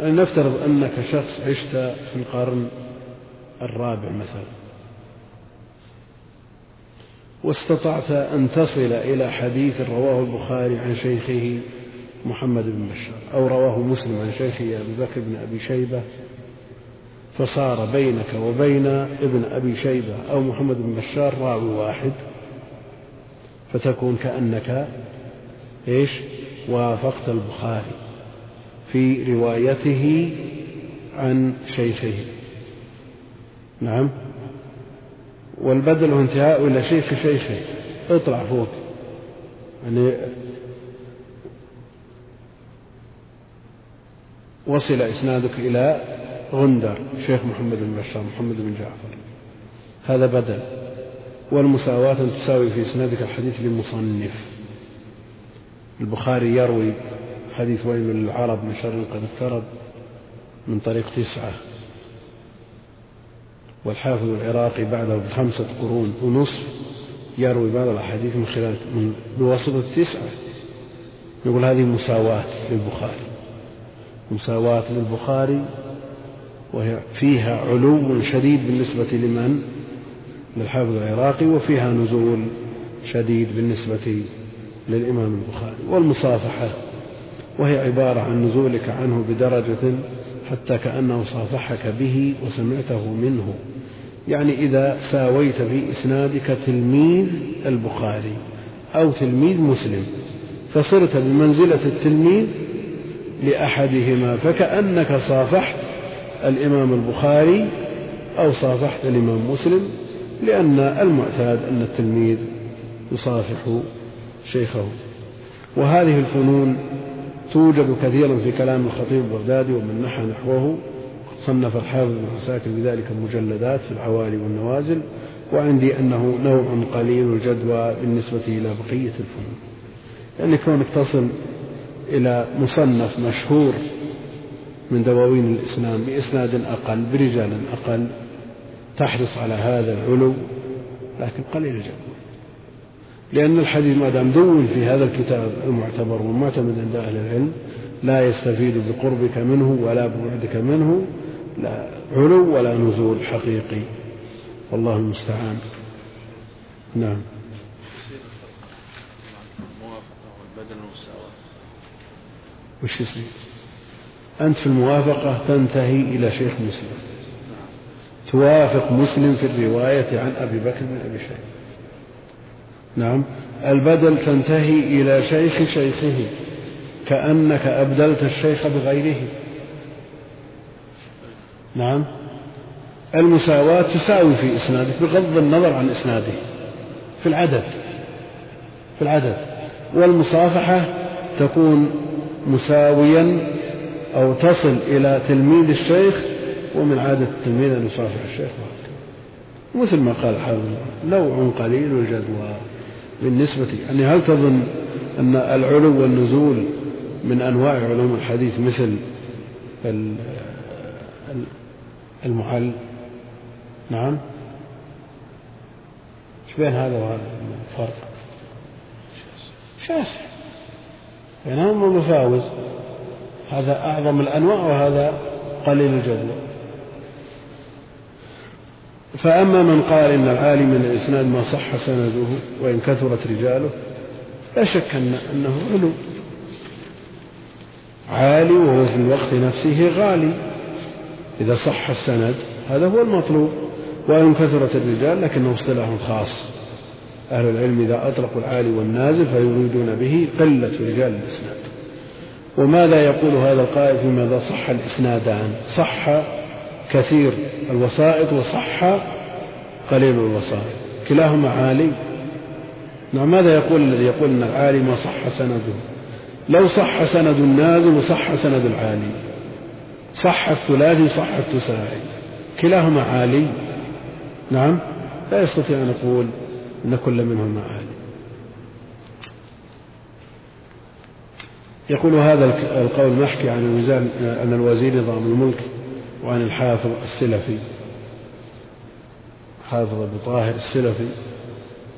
نفترض أنك شخص عشت في القرن الرابع مثلا. واستطعت أن تصل إلى حديث رواه البخاري عن شيخه محمد بن بشار أو رواه مسلم عن شيخه أبي بكر بن أبي شيبة فصار بينك وبين ابن أبي شيبة أو محمد بن بشار راوي واحد فتكون كأنك إيش؟ وافقت البخاري. في روايته عن شيخه. نعم. والبدل هو انتهاء إلى شيخ شيخه. اطلع فوق. يعني وصل إسنادك إلى غندر شيخ محمد بن بشار محمد بن جعفر. هذا بدل. والمساواة أن تساوي في إسنادك الحديث للمصنف البخاري يروي حديث ويل للعرب من شر قد اقترب من طريق تسعة. والحافظ العراقي بعده بخمسة قرون ونصف يروي بعض الأحاديث من خلال من بواسطة تسعة. نقول هذه مساواة للبخاري. مساواة للبخاري وهي فيها علو شديد بالنسبة لمن؟ للحافظ العراقي وفيها نزول شديد بالنسبة للإمام البخاري. والمصافحة وهي عبارة عن نزولك عنه بدرجة حتى كأنه صافحك به وسمعته منه. يعني إذا ساويت في إسنادك تلميذ البخاري أو تلميذ مسلم فصرت بمنزلة التلميذ لأحدهما فكأنك صافحت الإمام البخاري أو صافحت الإمام مسلم لأن المعتاد أن التلميذ يصافح شيخه. وهذه الفنون توجد كثيرا في كلام الخطيب البغدادي ومن نحى نحوه. صنف الحافظ بن عساكر بذلك مجلدات في العوالي والنوازل وعندي أنه نوع قليل الجدوى بالنسبة إلى بقية الفنون. يعني كونك تصل إلى مصنف مشهور من دواوين الإسلام بإسناد أقل برجال أقل تحرص على هذا العلو لكن قليل الجدوى. لأن الحديث ما دام دون في هذا الكتاب المعتبر والمعتمد عند أهل العلم لا يستفيد بقربك منه ولا ببعدك منه لا علو ولا نزول حقيقي. والله المستعان. نعم. وش يصير؟ أنت في الموافقة تنتهي إلى شيخ مسلم. توافق مسلم في الرواية عن أبي بكر بن أبي شيخ نعم. البدل تنتهي إلى شيخ شيخه كأنك أبدلت الشيخ بغيره. نعم. المساواة تساوي في إسنادك بغض النظر عن إسناده في العدد في العدد. والمصافحة تكون مساويا أو تصل إلى تلميذ الشيخ ومن عادة التلميذ أن يصافح الشيخ. مثل ما قال حافظ نوع قليل الجدوى. بالنسبة يعني هل تظن أن العلو والنزول من أنواع علوم الحديث مثل المحل؟ نعم. إيش بين هذا وهذا الفرق؟ شاسع. بينهما مفاوز هذا أعظم الأنواع وهذا قليل الجدوى فأما من قال إن العالم من الإسناد ما صح سنده وإن كثرت رجاله لا شك أن أنه علو. عالي وهو في الوقت نفسه غالي. إذا صح السند هذا هو المطلوب. وإن كثرت الرجال لكنه اصطلاح خاص. أهل العلم إذا أطلقوا العالي والنازل فيريدون به قلة رجال الإسناد. وماذا يقول هذا القائل فيما إذا صح الإسنادان؟ صح كثير الوسائط وصح قليل الوسائط. كلاهما عالي. نعم ماذا يقول الذي يقول أن العالي ما صح سنده؟ لو صح سند النازل وصح سند العالي صح الثلاثي صح التساعي. كلاهما عالي. نعم لا يستطيع أن يقول أن كل منهما عالي. يقول هذا القول محكي عن الوزان أن الوزير نظام الملك. وعن الحافظ السلفي. حافظ أبو طاهر السلفي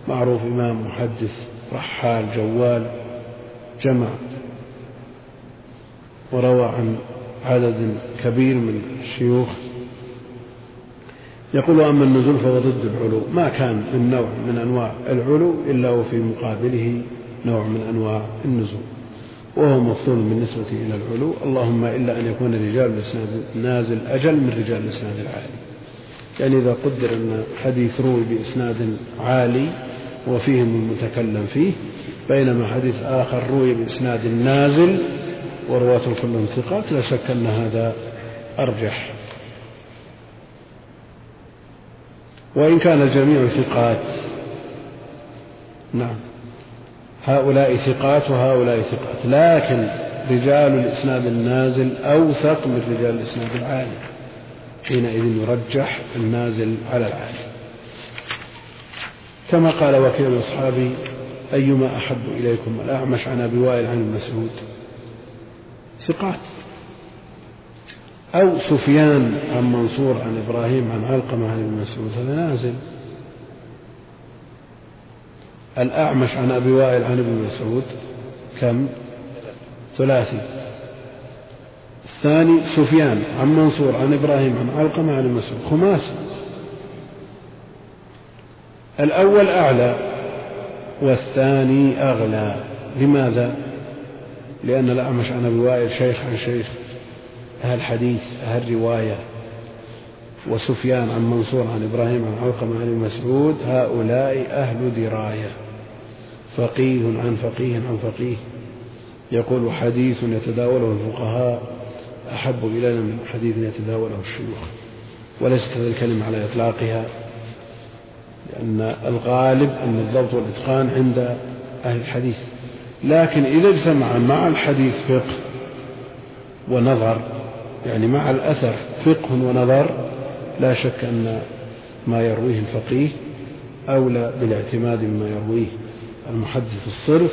معروف إمام محدث رحال جوال جمع. وروى عن عدد كبير من الشيوخ. يقول أما النزول فهو ضد العلو ما كان من نوع من أنواع العلو إلا وفي مقابله نوع من أنواع النزول. وهو مفضول بالنسبة إلى العلو. اللهم إلا أن يكون رجال الإسناد نازل أجل من رجال الإسناد العالي يعني إذا قدر أن حديث روي بإسناد عالي وفيهم المتكلم فيه بينما حديث آخر روي بإسناد نازل ورواة كلهم ثقات لا شك أن هذا أرجح. وإن كان الجميع ثقات. نعم. هؤلاء ثقات وهؤلاء ثقات. لكن رجال الإسناد النازل أوثق من رجال الإسناد العالي حينئذ يرجح النازل على العالي كما قال وكيل أصحابي أيما أحب إليكم الأعمش عن أبي وائل عن المسعود ثقات. أو سفيان عن منصور عن إبراهيم عن علقمة عن ابن مسعود. هذا نازل. الأعمش عن أبي وائل عن ابن مسعود كم؟ ثلاثي. الثاني سفيان عن منصور عن إبراهيم عن علقمة عن مسعود خماسي. الأول أعلى والثاني أغلى. لماذا؟ لأن الأعمش عن أبي وائل شيخ عن شيخ أهل حديث أهل رواية. وسفيان عن منصور عن إبراهيم عن علقمة عن مسعود هؤلاء أهل دراية. فقيه عن فقيه عن فقيه. يقول حديث يتداوله الفقهاء أحب إلينا من حديث يتداوله الشيوخ. وليست هذه الكلمة على إطلاقها لأن الغالب أن الضبط والإتقان عند أهل الحديث. لكن إذا اجتمع مع الحديث فقه ونظر يعني مع الأثر فقه ونظر لا شك أن ما يرويه الفقيه أولى بالاعتماد مما يرويه. المحدث الصرف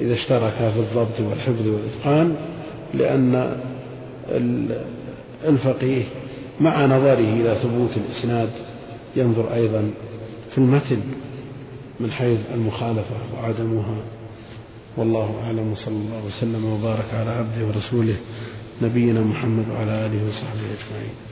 إذا اشترك في الضبط والحفظ والإتقان لأن الفقيه مع نظره إلى ثبوت الإسناد ينظر أيضا في المتن من حيث المخالفة وعدمها. والله أعلم وصلى الله وسلم وبارك على عبده ورسوله نبينا محمد وعلى آله وصحبه أجمعين.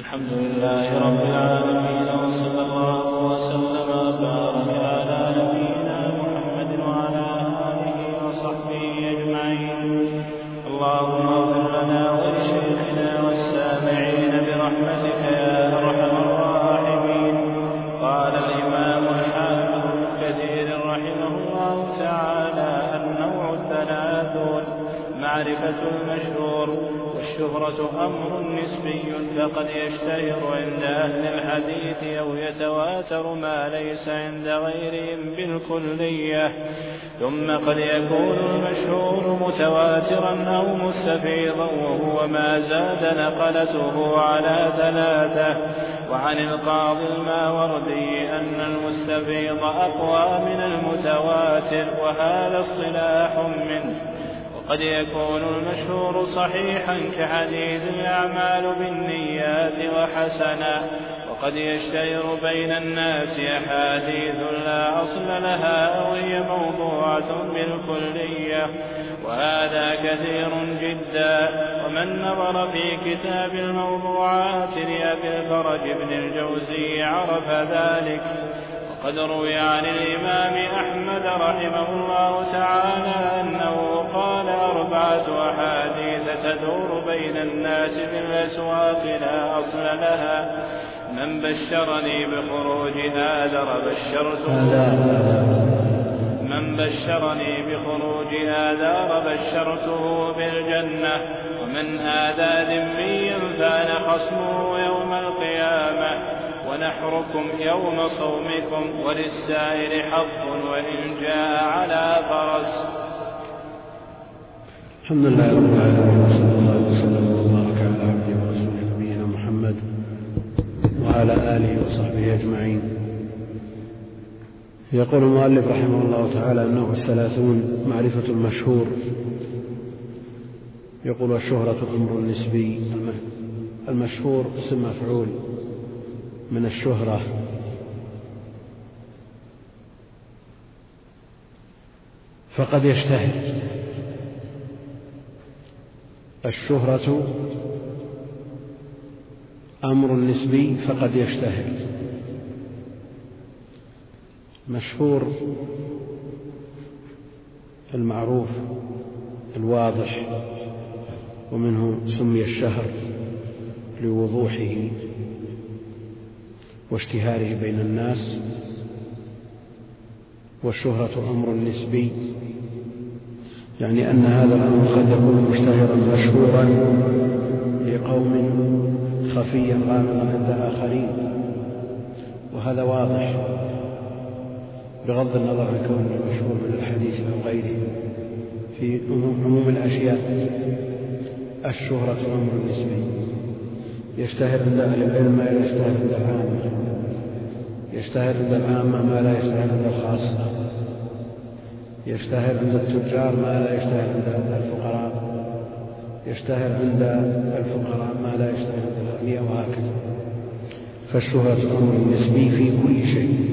الحمد لله رب العالمين وصلى الله وسلم وبارك على نبينا محمد وعلى آله وصحبه أجمعين. اللهم اغفر لنا ولشيخنا والسامعين برحمتك يا أرحم الراحمين. قال الإمام الحافظ ابن كثير رحمه الله تعالى النوع الثلاثون معرفة المشهور. والشهرة أمر نسبي فقد يشتهر عند أهل الحديث أو يتواتر ما ليس عند غيرهم بالكلية. ثم قد يكون المشهور متواترا أو مستفيضا وهو ما زاد نقلته على ثلاثة. وعن القاضي الماوردي أن المستفيض أقوى من المتواتر وهذا اصطلاح منه. قد يكون المشهور صحيحا كحديث الأعمال بالنيات وحسنا وقد يشتهر بين الناس أحاديث لا أصل لها أو هي موضوعة بالكلية وهذا كثير جدا. ومن نظر في كتاب الموضوعات لأبي الفرج بن الجوزي عرف ذلك. وقد روي عن الإمام أحمد رحمه الله تعالى قال أربعة أحاديث تدور بين الناس في الأسواق لا أصل لها. من بشرني بخروج آذر بشرته. من بشرني بخروج آذار بشرته بالجنة. ومن آذى ذميا فأنا خصمه يوم القيامة. ونحركم يوم صومكم وللسائر حظ وإن جاء على فرس. الحمد لله رب العالمين وصلى الله وسلم وبارك على عبده ورسوله نبينا محمد وعلى آله وصحبه أجمعين. يقول المؤلف رحمه الله تعالى النوع الثلاثون معرفة المشهور. يقول الشهرة أمر نسبي المشهور اسم مفعول من الشهرة. فقد يشتهر. الشهرة أمر نسبي فقد يشتهر. مشهور المعروف الواضح ومنه سمي الشهر لوضوحه واشتهاره بين الناس. والشهرة أمر نسبي يعني أن هذا الأمر قد يكون مشتهرا مشهورا في قوم خفيا غامضا عند آخرين. وهذا واضح بغض النظر عن كونه مشهور من الحديث أو غيره. في عموم الأشياء الشهرة أمر نسبي. يشتهر عند أهل العلم ما لا يشتهر عند العامة. يشتهر عند العامة ما لا يشتهر عند الخاصة. يشتهر عند التجار ما لا يشتهر عند الفقراء. يشتهر عند الفقراء ما لا يشتهر عند الأغنياء وهكذا. فالشهرة أمر نسبي في كل شيء.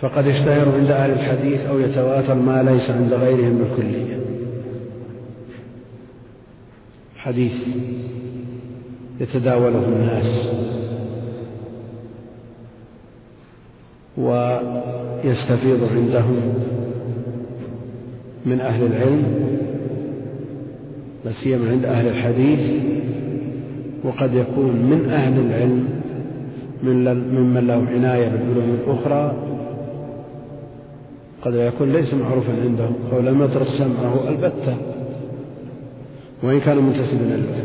فقد يشتهر عند أهل الحديث أو يتواتر ما ليس عند غيرهم بالكلية. حديث يتداوله الناس. ويستفيض عندهم من أهل العلم لا سيما عند أهل الحديث وقد يكون من أهل العلم ممن له عناية بالعلوم الأخرى قد يكون ليس معروفا عندهم أو لم يترك سمعه البتة وإن كان منتسبا إلى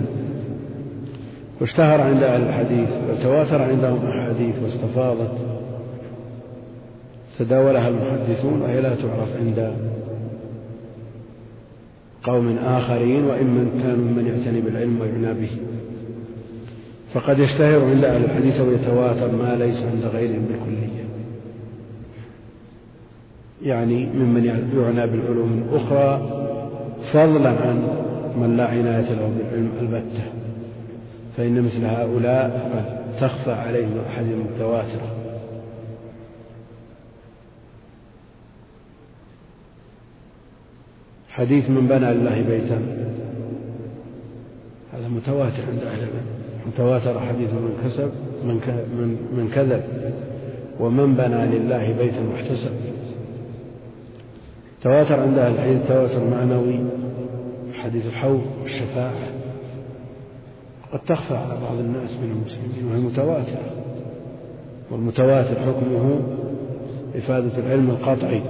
واشتهر عند أهل الحديث وتواتر عندهم أحاديث واستفاضت. تداولها المحدثون وهي لا تعرف عند قوم آخرين وإن من كانوا من يعتني بالعلم ويعنى به. فقد يشتهر عند أهل الحديث ويتواتر ما ليس عند غيرهم بالكلية يعني ممن يعنى بالعلوم الأخرى فضلا عن من لا عناية له بالعلم البتة. فإن مثل هؤلاء قد تخفى عليهم الأحاديث المتواترة. حديث من بنى لله بيتا. هذا متواتر عند أهل العلم. متواتر حديث من كسب من من من كذب. ومن بنى لله بيتا واحتسب. تواتر عند أهل الحديث تواتر معنوي حديث الحوض والشفاعة. قد تخفى على بعض الناس من المسلمين وهي متواترة. والمتواتر حكمه إفادة العلم القطعي.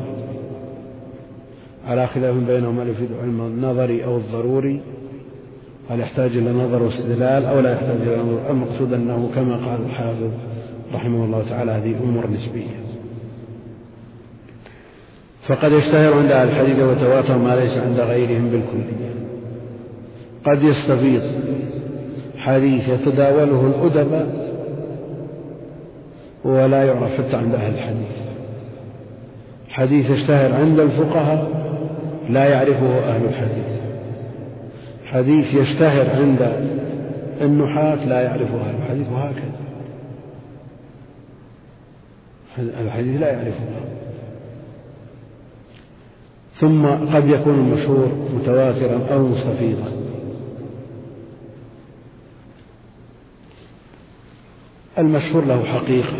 على خلاف بينهم هل يفيد علم النظري أو الضروري هل يحتاج إلى نظر واستدلال أو لا يحتاج إلى نظر؟ المقصود أنه كما قال الحافظ رحمه الله تعالى هذه أمور نسبية. فقد يشتهر عند أهل الحديث وتواتر ما ليس عند غيرهم بالكلية. قد يستفيض حديث يتداوله الأدباء ولا يعرف حتى عند أهل الحديث. حديث يشتهر عند الفقهاء لا يعرفه أهل الحديث. حديث يشتهر عند النحاة لا يعرفه أهل الحديث وهكذا. الحديث لا يعرفه. ثم قد يكون المشهور متواترا أو مستفيضا. المشهور له حقيقة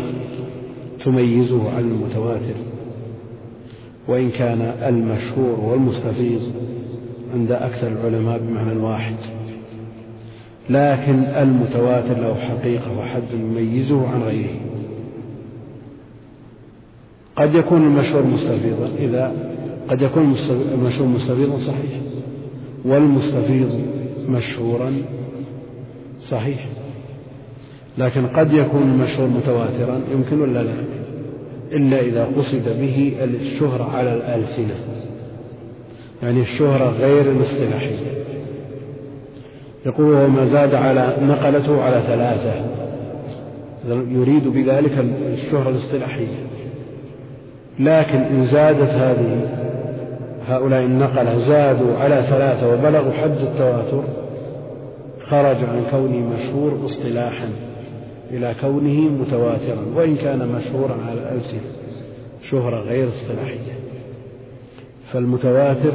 تميزه عن المتواتر. وإن كان المشهور والمستفيض عند أكثر العلماء بمعنى واحد لكن المتواتر له حقيقة وحد يميزه عن غيره. قد يكون المشهور مستفيضا إذا قد يكون المشهور مستفيضا صحيح والمستفيض مشهورا صحيح. لكن قد يكون المشهور متواترا يمكن ولا لا؟ إلا إذا قصد به الشهرة على الألسنة. يعني الشهرة غير الاصطلاحية يقول وما زاد على نقلته على ثلاثة. يريد بذلك الشهرة الاصطلاحية. لكن إن زادت هذه هؤلاء النقلة زادوا على ثلاثة وبلغوا حد التواتر خرج عن كونه مشهور اصطلاحا. إلى كونه متواترا وإن كان مشهورا على الألسنة شهرة غير اصطلاحية فالمتواتر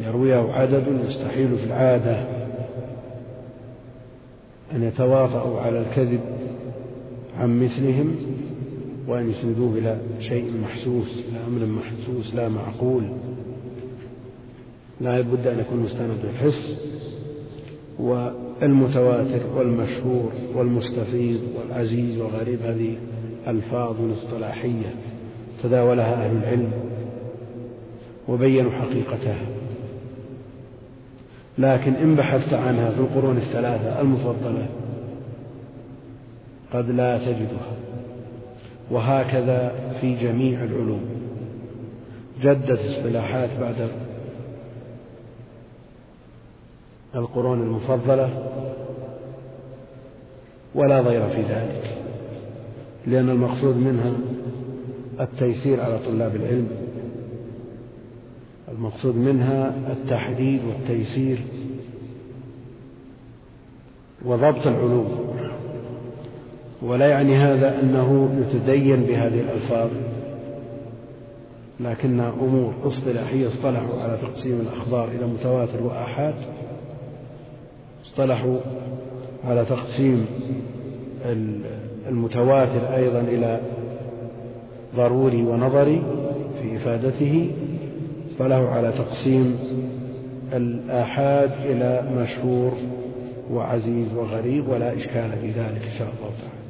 يرويه عدد يستحيل في العادة أن يتواطؤوا على الكذب عن مثلهم وأن يسندوه إلى شيء محسوس إلى أمر محسوس لا معقول. لا بد أن يكون مستند بالحس والمتواتر والمشهور والمستفيض والعزيز والغريب هذه ألفاظ اصطلاحية تداولها أهل العلم وبينوا حقيقتها. لكن إن بحثت عنها في القرون الثلاثة المفضلة قد لا تجدها. وهكذا في جميع العلوم جدت اصطلاحات بعد القرون المفضلة ولا ضير في ذلك لأن المقصود منها التيسير على طلاب العلم المقصود منها التحديد والتيسير وضبط العلوم ولا يعني هذا أنه يتدين بهذه الألفاظ لكنها أمور اصطلاحية اصطلحوا على تقسيم الأخبار إلى متواتر وآحاد اصطلحوا على تقسيم المتواتر أيضا إلى ضروري ونظري في إفادته اصطلحوا على تقسيم الآحاد إلى مشهور وعزيز وغريب ولا إشكال في ذلك إن شاء الله تعالى.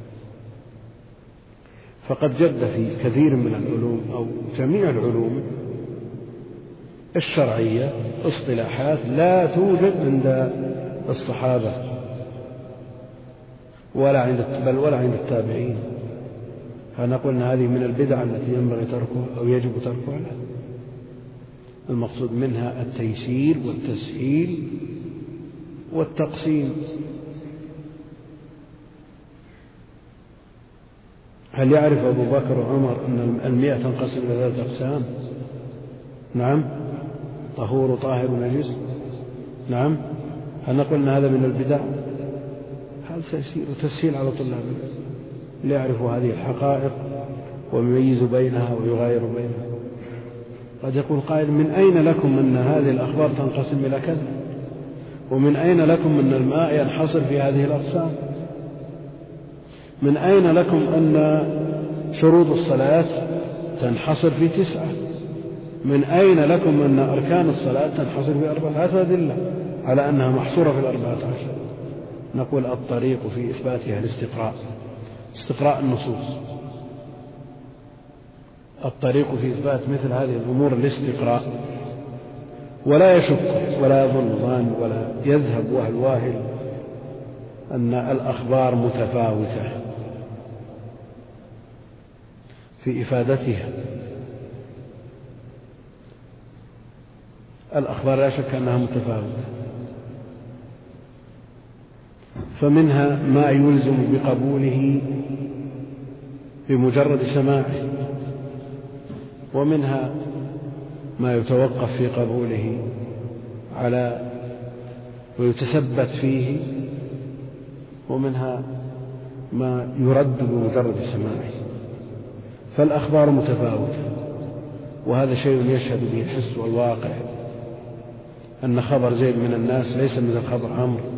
فقد جد في كثير من العلوم أو جميع العلوم الشرعية اصطلاحات لا توجد عند الصحابة ولا عند بل ولا عند التابعين. فنقول أن هذه من البدع التي ينبغي تركها أو يجب تركها؟ لا. المقصود منها التيسير والتسهيل والتقسيم. هل يعرف أبو بكر وعمر أن المئة تنقسم إلى ثلاثة أقسام؟ نعم. طهور وطاهر ونجس نعم. هل نقول أن هذا من البدع؟ هذا تيسير وتسهيل على طلاب العلم. ليعرفوا هذه الحقائق ويميزوا بينها ويغايروا بينها. قد يقول قائل من أين لكم أن هذه الأخبار تنقسم إلى كذا؟ ومن أين لكم أن الماء ينحصر في هذه الأقسام؟ من أين لكم أن شروط الصلاة تنحصر في تسعة؟ من أين لكم أن أركان الصلاة تنحصر في أربعة؟ هذه أدلة. على أنها محصورة في الأربعة عشر. نقول الطريق في إثباتها الاستقراء استقراء النصوص. الطريق في إثبات مثل هذه الأمور الاستقراء. ولا يشك ولا يظن ظان ولا يذهب وهل واهل أن الأخبار متفاوتة في إفادتها. الأخبار لا شك أنها متفاوتة. فمنها ما يلزم بقبوله بمجرد سماعه ومنها ما يتوقف في قبوله على ويتثبت فيه ومنها ما يرد بمجرد سماعه. فالأخبار متفاوتة وهذا شيء يشهد به الحس والواقع أن خبر زيد من الناس ليس مثل خبر عمرو.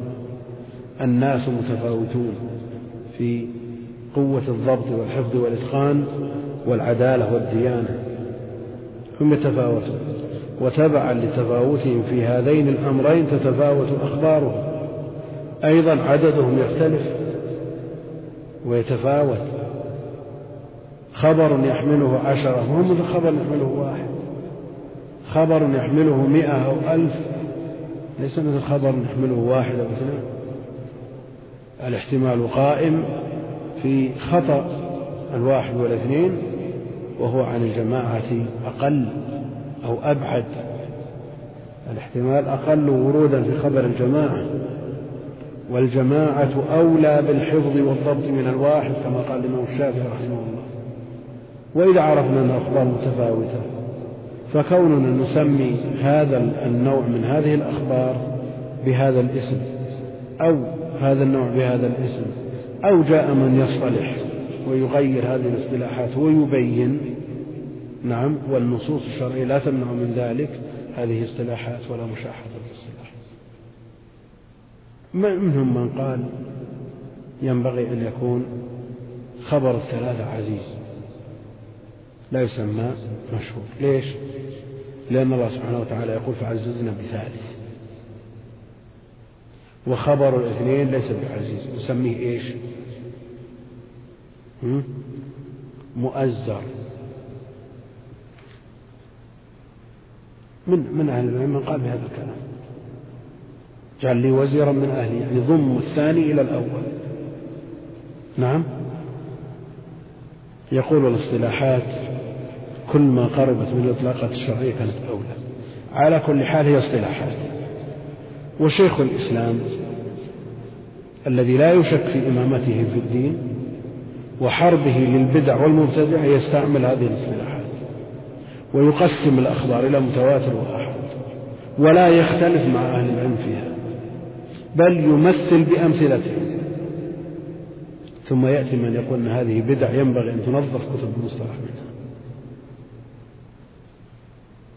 الناس متفاوتون في قوة الضبط والحفظ والإتقان والعدالة والديانة. هم يتفاوتون. وتبعا لتفاوتهم في هذين الأمرين تتفاوت أخبارهم. أيضا عددهم يختلف ويتفاوت. خبر يحمله عشرة وهو مثل خبر يحمله واحد. خبر يحمله مئة أو ألف. ليس مثل خبر يحمله واحد أو اثنين. الاحتمال قائم في خطأ الواحد والاثنين وهو عن الجماعة أقل أو أبعد. الاحتمال أقل ورودا في خبر الجماعة. والجماعة أولى بالحفظ والضبط من الواحد كما قال الإمام الشافعي رحمه الله. وإذا عرفنا أن الأخبار متفاوتة فكوننا نسمي هذا النوع من هذه الأخبار بهذا الاسم أو هذا النوع بهذا الاسم. أو جاء من يصطلح ويغير هذه الاصطلاحات ويبين. نعم والنصوص الشرعية لا تمنع من ذلك. هذه اصطلاحات ولا مشاحة الاصطلاح. منهم من قال ينبغي أن يكون خبر الثلاثة عزيز. لا يسمى مشهور. ليش؟ لأن الله سبحانه وتعالى يقول فعززنا بثالث. وخبر الاثنين ليس بعزيز. نسميه إيش؟ مؤزر. من من أهل العلم من قال بهذا الكلام. جعل لي وزيرا من أهلي يعني ضم الثاني إلى الأول. نعم؟ يقول الاصطلاحات كل ما قربت من الإطلاقات الشرعية كانت أولى. على كل حال هي اصطلاحات. وشيخ الإسلام الذي لا يشك في إمامته في الدين وحربه للبدع والمبتدع يستعمل هذه الاصطلاحات ويقسم الأخبار إلى متواتر وآحاد ولا يختلف مع أهل العلم فيها بل يمثل بأمثلته. ثم يأتي من يقول أن هذه بدع ينبغي أن تنظف كتب المصطلح منها.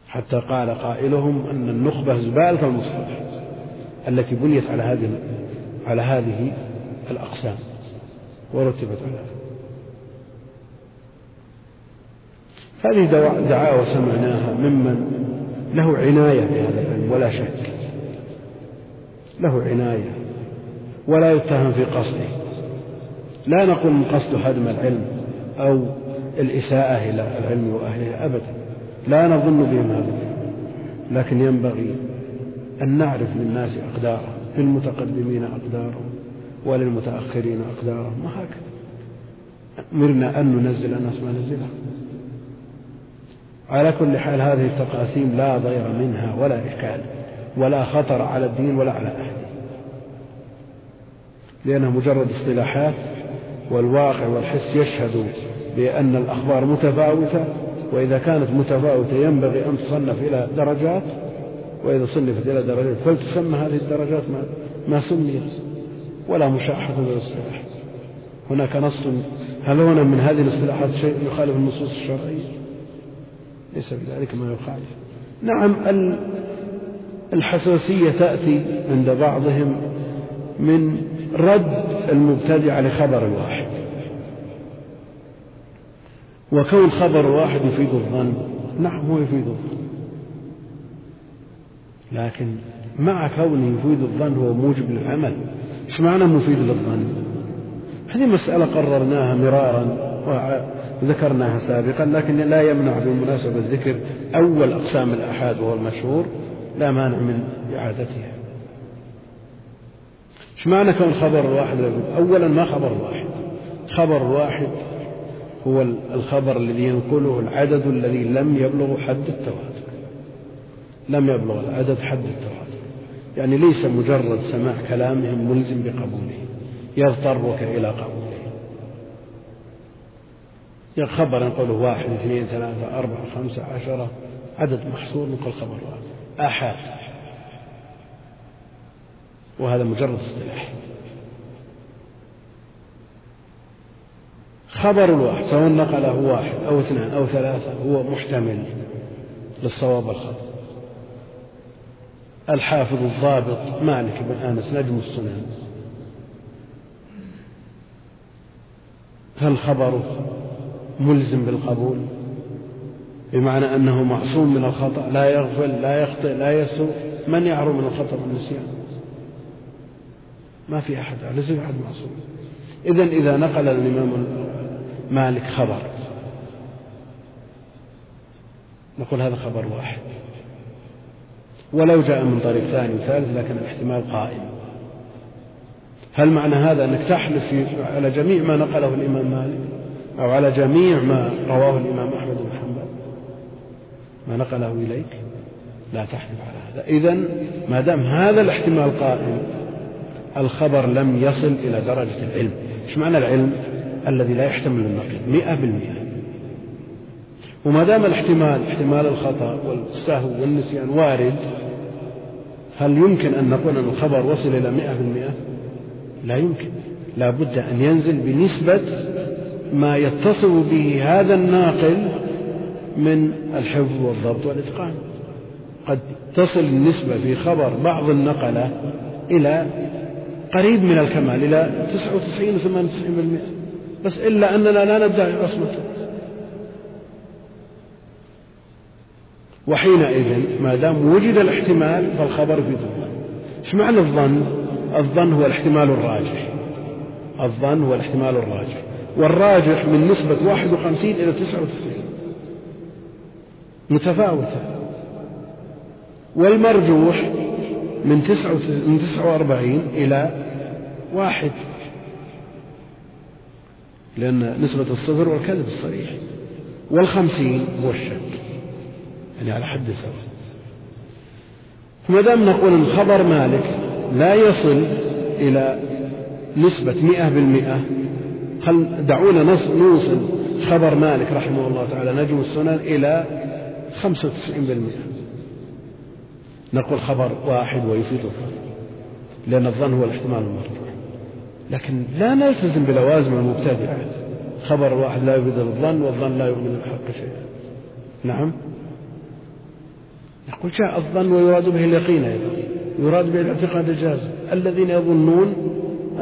حتى قال قائلهم أن النخبة زبالة المصطلح. التي بنيت على هذه على هذه الأقسام ورتبت على هذه. دعاوى سمعناها ممن له عناية بهذا العلم ولا شك. له عناية. ولا يتهم في قصده. لا نقول من قصد هدم العلم أو الإساءة إلى العلم وأهله أبدا. لا نظن بهم هذا لكن ينبغي أن نعرف للناس أقدارهم للمتقدمين أقدارهم وللمتأخرين أقدارهم وهكذا أمرنا أن ننزل الناس ما نزله على كل حال هذه التقاسيم لا ضير منها ولا إشكال ولا خطر على الدين ولا على أهله. لأنها مجرد اصطلاحات والواقع والحس يشهد بأن الأخبار متفاوتة وإذا كانت متفاوتة ينبغي أن تصنف إلى درجات وإذا صنفت إلى درجات فلتسمى هذه الدرجات ما, ما سميت ولا مشاحة بالاصطلاح هناك نص هل هنا من هذه الاصطلاحات شيء يخالف النصوص الشرعية؟ ليس بذلك ما يخالف. نعم الحساسية تأتي عند بعضهم من رد المبتدع لخبر واحد. وكون خبر واحد يفيد الظن نعم هو يفيد الظن. لكن مع كونه يفيد الظن هو موجب للعمل. إيش معنى مفيد للظن؟ هذه مسألة قررناها مرارا وذكرناها سابقا لكن لا يمنع بالمناسبة ذكر أول أقسام الآحاد وهو المشهور لا مانع من إعادتها. إيش معنى كون خبر واحد؟ أولا ما خبر واحد. خبر واحد هو الخبر الذي ينقله العدد الذي لم يبلغ حد التواتر. لم يبلغ العدد حد التواتر يعني ليس مجرد سماع كلامهم ملزم بقبوله يضطرك إلى قبوله. يعني خبر ينقله واحد اثنين ثلاثة أربعة خمسة عشرة عدد محصور نقول خبر واحد. آحاد وهذا مجرد اصطلاح. خبر الواحد سواء نقله واحد أو اثنان أو ثلاثة هو محتمل للصواب والخطأ. الحافظ الضابط مالك بن أنس نجم السنن. هل خبره ملزم بالقبول بمعنى أنه معصوم من الخطأ لا يغفل لا يخطئ لا يسوء من يعرو من الخطأ والنسيان. ما في أحد ليس في أحد معصوم. إذا إذا نقل الإمام مالك خبر نقول هذا خبر واحد. ولو جاء من طريق ثاني وثالث لكن الاحتمال قائم. هل معنى هذا أنك تحلف على جميع ما نقله الإمام مالك أو على جميع ما رواه الإمام أحمد بن حنبل؟ ما نقله إليك؟ لا تحلف على هذا. إذا ما دام هذا الاحتمال قائم الخبر لم يصل إلى درجة العلم. إيش معنى العلم؟ الذي لا يحتمل النقيض مئة بالمئة. وما دام الاحتمال احتمال الخطأ والسهو والنسيان وارد هل يمكن أن نقول أن الخبر وصل إلى مئة بالمئة؟ لا يمكن. لا بد أن ينزل بنسبة ما يتصل به هذا الناقل من الحفظ والضبط والإتقان. قد تصل النسبة في خبر بعض النقلة إلى قريب من الكمال إلى 99 و 98% بس إلا أننا لا ندعي عصمته وحينئذ ما دام وجد الاحتمال فالخبر ظن إيش معنى الظن؟ الظن هو الاحتمال الراجح. الظن هو الاحتمال الراجح. والراجح من نسبة 51 إلى 99 متفاوتة. والمرجوح من 49 إلى واحد. لأن نسبة الصفر والكذب الصريح. والخمسين هو الشك. يعني على حد سواء فما دام نقول إن خبر مالك لا يصل إلى نسبة مئة بالمئة خل دعونا نوصل خبر مالك رحمه الله تعالى نجم السنن إلى خمسة وتسعين بالمئة؟ نقول خبر واحد ويفيد الظن لأن الظن هو الاحتمال المرجوح. لكن لا نلتزم بلوازم المبتدعة خبر واحد لا يفيد الظن والظن لا يؤمن الحق شيئا. نعم؟ يقول جاء الظن ويراد به اليقين أيضا. يراد به الاعتقاد الجازم الذين يظنون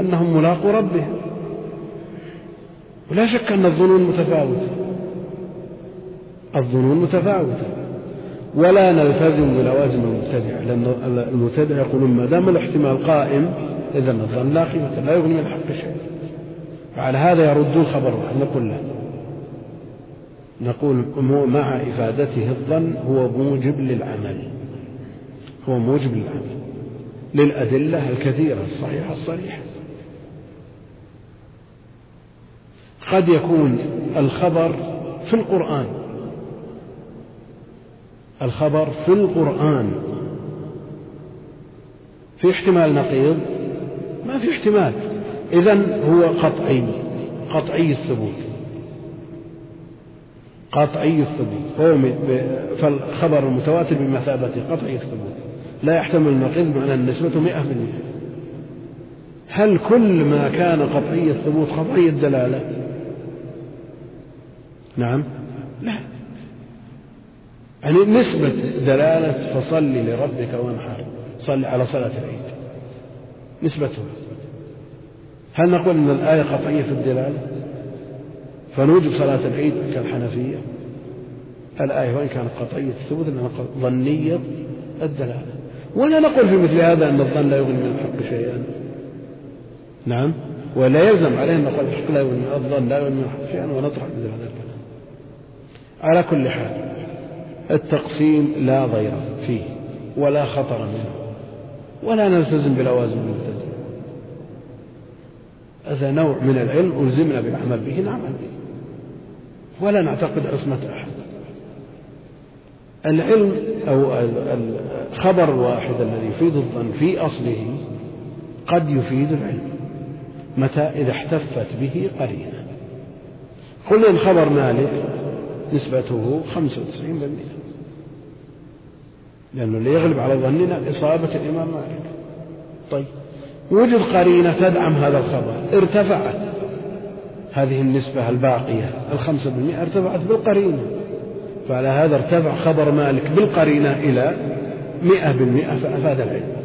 أنهم ملاقوا ربهم. ولا شك أن الظنون متفاوتة. الظنون متفاوتة. ولا نلتزم بلوازم المبتدع. لأن المبتدع يقولون ما دام الاحتمال قائم إذا الظن لا قيمة لا يغني من الحق شيء فعلى هذا يردون خبر نقول له نقول مع إفادته الظن هو موجب للعمل. هو موجب للعمل. للأدلة الكثيرة الصحيحة الصريحة. قد يكون الخبر في القرآن. الخبر في القرآن. في احتمال نقيض؟ ما في احتمال. إذا هو قطعي. قطعي الثبوت. قطعي الثبوت. فالخبر المتواتر بمثابة قطعي الثبوت. لا يحتمل النقيض بمعنى النسبة مئة بالمئة. هل كل ما كان قطعي الثبوت قطعي الدلالة؟ نعم. لا. يعني نسبة دلالة فصل لربك وانحر. صل على صلاة العيد. نسبته هل نقول أن الآية قطعية في الدلالة؟ فنوجب صلاة العيد كالحنفية. الآية وإن كانت قطعية الثبوت أنها ظنية الدلالة. ولا نقول في مثل هذا أن الظن لا يغني من الحق شيئا. نعم. ولا يلزم عليه أن نقول الحق لا يغني الظن لا يغني من الحق شيئا ونطرح مثل هذا الكلام. على كل حال التقسيم لا ضير فيه ولا خطر منه. ولا نلتزم بلوازم الملتزم هذا نوع من العلم ألزمنا بالعمل به نعمل به. ولا نعتقد عصمة أحد. العلم أو الخبر الواحد الذي يفيد الظن في أصله قد يفيد العلم متى؟ إذا احتفت به قرينة. قلنا الخبر مالك نسبته 95% لأنه اللي يغلب على ظننا إصابة الإمام مالك. طيب وجد قرينة تدعم هذا الخبر ارتفعت. هذه النسبة الباقية الخمسة بالمئة ارتفعت بالقرينة. فعلى هذا ارتفع خبر مالك بالقرينة إلى مئة بالمئة فأفاد العلم.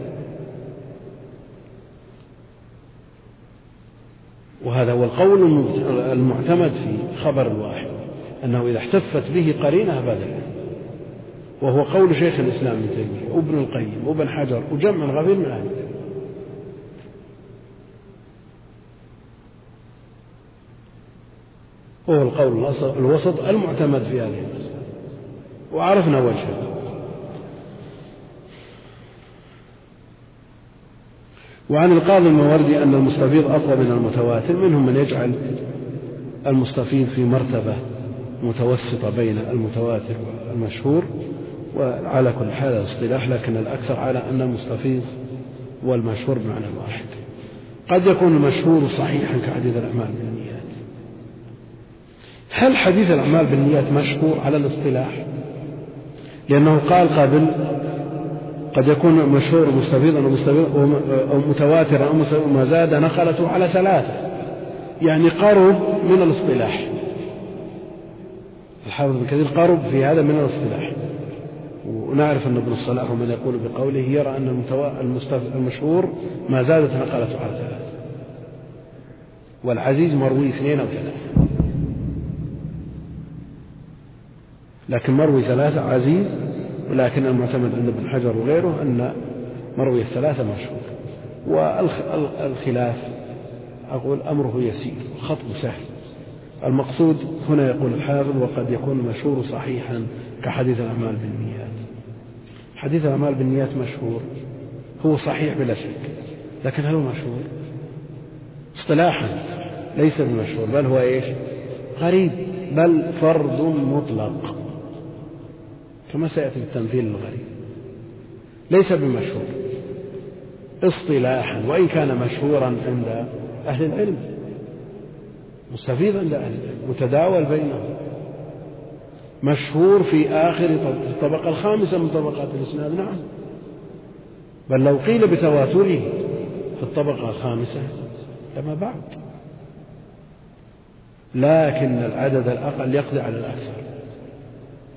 وهذا هو القول المعتمد في خبر الواحد أنه إذا احتفت به قرينة أفاد العلم. وهو قول شيخ الإسلام ابن تيمية وابن القيم وابن حجر وجمع غفير من أهل العلم وهو القول الوسط المعتمد في هذه المسألة. وعرفنا وجهه. وعن القاضي الموردي أن المستفيض أقوى من المتواتر منهم من يجعل المستفيض في مرتبة متوسطة بين المتواتر والمشهور وعلى كل حال اصطلاح لكن الأكثر على أن المستفيض والمشهور بمعنى واحد. قد يكون المشهور صحيحا كحديث الأعمال. هل حديث الأعمال بالنيات مشهور على الاصطلاح؟ لأنه قال قبل قد يكون مشهور مستفيضا أو متواترا أو ما زاد نقلته على ثلاثة. يعني قرب من الاصطلاح. الحافظ ابن كثير قرب في هذا من الاصطلاح. ونعرف أن ابن الصلاح ومن يقول بقوله يرى أن المشهور ما زادت نقلته على ثلاثة. والعزيز مروي اثنين أو ثلاثة. لكن مروي ثلاثة عزيز ولكن المعتمد عند ابن حجر وغيره أن مروي الثلاثة مشهور. والخلاف أقول أمره يسير خطب سهل. المقصود هنا يقول الحافظ وقد يكون المشهور صحيحا كحديث الأعمال بالنيات. حديث الأعمال بالنيات مشهور هو صحيح بلا شك لكن هل هو مشهور؟ اصطلاحا ليس بمشهور بل هو إيش؟ غريب بل فرد مطلق. كما سيأتي التمثيل الغريب ليس بمشهور. اصطلاحا وإن كان مشهورا عند أهل العلم. مستفيض عند أهل العلم. متداول بينهم. مشهور في آخر الطبقة الخامسة من طبقات الإسناد نعم. بل لو قيل بتواتره في الطبقة الخامسة لما بعد. لكن العدد الأقل يقضي على الأكثر.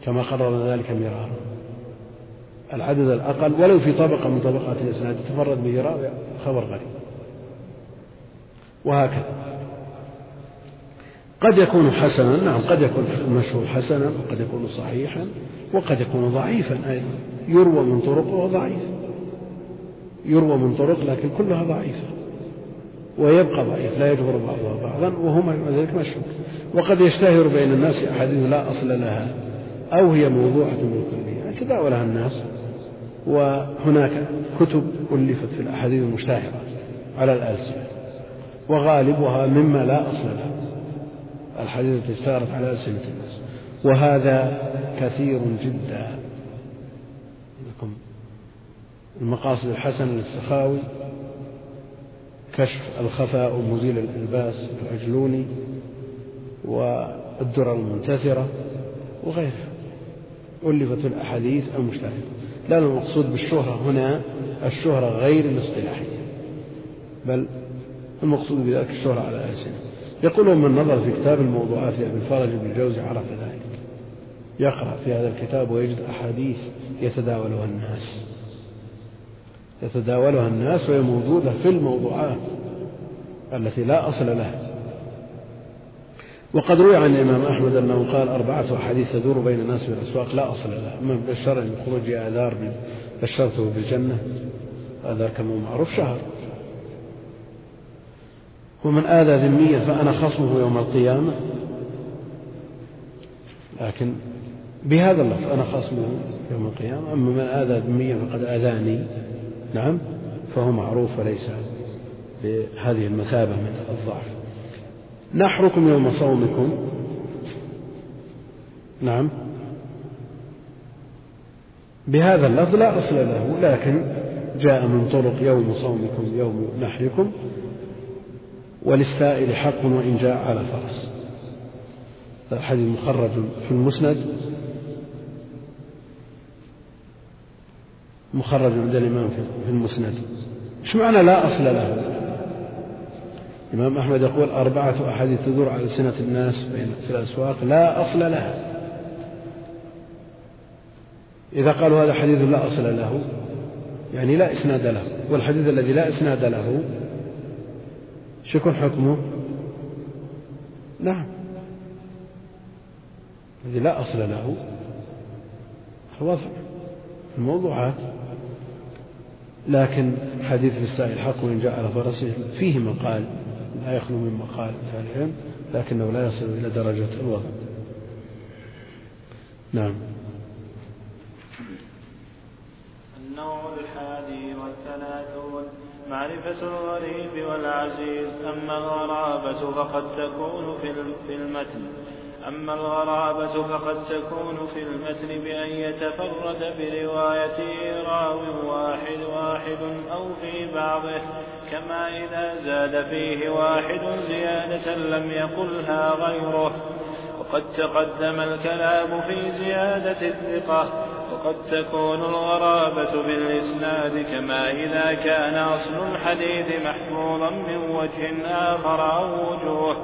كما قررنا ذلك مرارا العدد الأقل ولو في طبقة من طبقات الإسناد تفرد به راوي خبر غريب. وهكذا. قد يكون حسنا نعم قد يكون المشهور حسنا وقد يكون صحيحا وقد يكون ضعيفا أيضا. يروى من طرق وهو ضعيف. يروى من طرق لكن كلها ضعيفة. ويبقى ضعيف لا يجبر بعضها بعضا وهو مع ذلك مشهور وقد يشتهر بين الناس أحاديث لا أصل لها. أو هي موضوعة بالكلية يتداولها الناس وهناك كتب ألفت في الأحاديث المشتهرة على الألسنة وغالبها مما لا أصل له الحديث التي اشتهرت على ألسنة الناس. وهذا كثير جدا. لكم المقاصد الحسنة للسخاوي كشف الخفاء ومزيل الإلباس العجلوني والدرر المنتثرة وغيرها. ألفت الأحاديث المشتهرة لا المقصود بالشهرة هنا. الشهرة غير الاصطلاحية بل المقصود بذلك الشهرة على ألسنة. يقول من نظر في كتاب الموضوعات لأبي الفرج بن الجوزي عرف ذلك. يقرأ في هذا الكتاب ويجد أحاديث يتداولها الناس. يتداولها الناس وهي موجودة في الموضوعات التي لا أصل لها. وقد روي عن الإمام أحمد أنه قال أربعة أحاديث تدور بين الناس في الأسواق لا أصل لها من بشر بخروج آذار بشرته بالجنة آذار كما معروف شهر. ومن آذى ذميا فأنا خصمه يوم القيامة. لكن بهذا اللفظ أنا خصمه يوم القيامة. أما من آذى ذميا فقد آذاني. نعم فهو معروف وليس بهذه المثابة من الضعف. نحركم يوم صومكم. نعم. بهذا اللفظ لا أصل له لكن جاء من طرق يوم صومكم يوم نحركم وللسائل حق وإن جاء على فرس. الحديث مخرج في المسند. مخرج عند الإمام في المسند. إيش معنى لا أصل له؟ الإمام أحمد يقول أربعة أحاديث تدور على سنة الناس في الأسواق لا أصل لها. إذا قالوا هذا حديث لا أصل له يعني لا إسناد له والحديث الذي لا إسناد له شو يكون حكمه؟ نعم. الذي لا أصل له الوضع الموضوعات. لكن حديث في السائل حق وإن جاء على فرسه فيه مقال. لا يخلو من مقال العلم لكنه لا يصل إلى درجة الوضع. نعم. النوع الحادي والثلاثون معرفة الغريب والعزيز أما الغرابة فقد تكون في المتن. أما الغرابة فقد تكون في المتن بأن يتفرد بروايته راو واحد واحد أو في بعضه كما إذا زاد فيه واحد زيادة لم يقلها غيره. وقد تقدم الكلام في زيادة الثقة وقد تكون الغرابة بالإسناد كما إذا كان أصل الحديث محفوظا من وجه آخر أو وجوه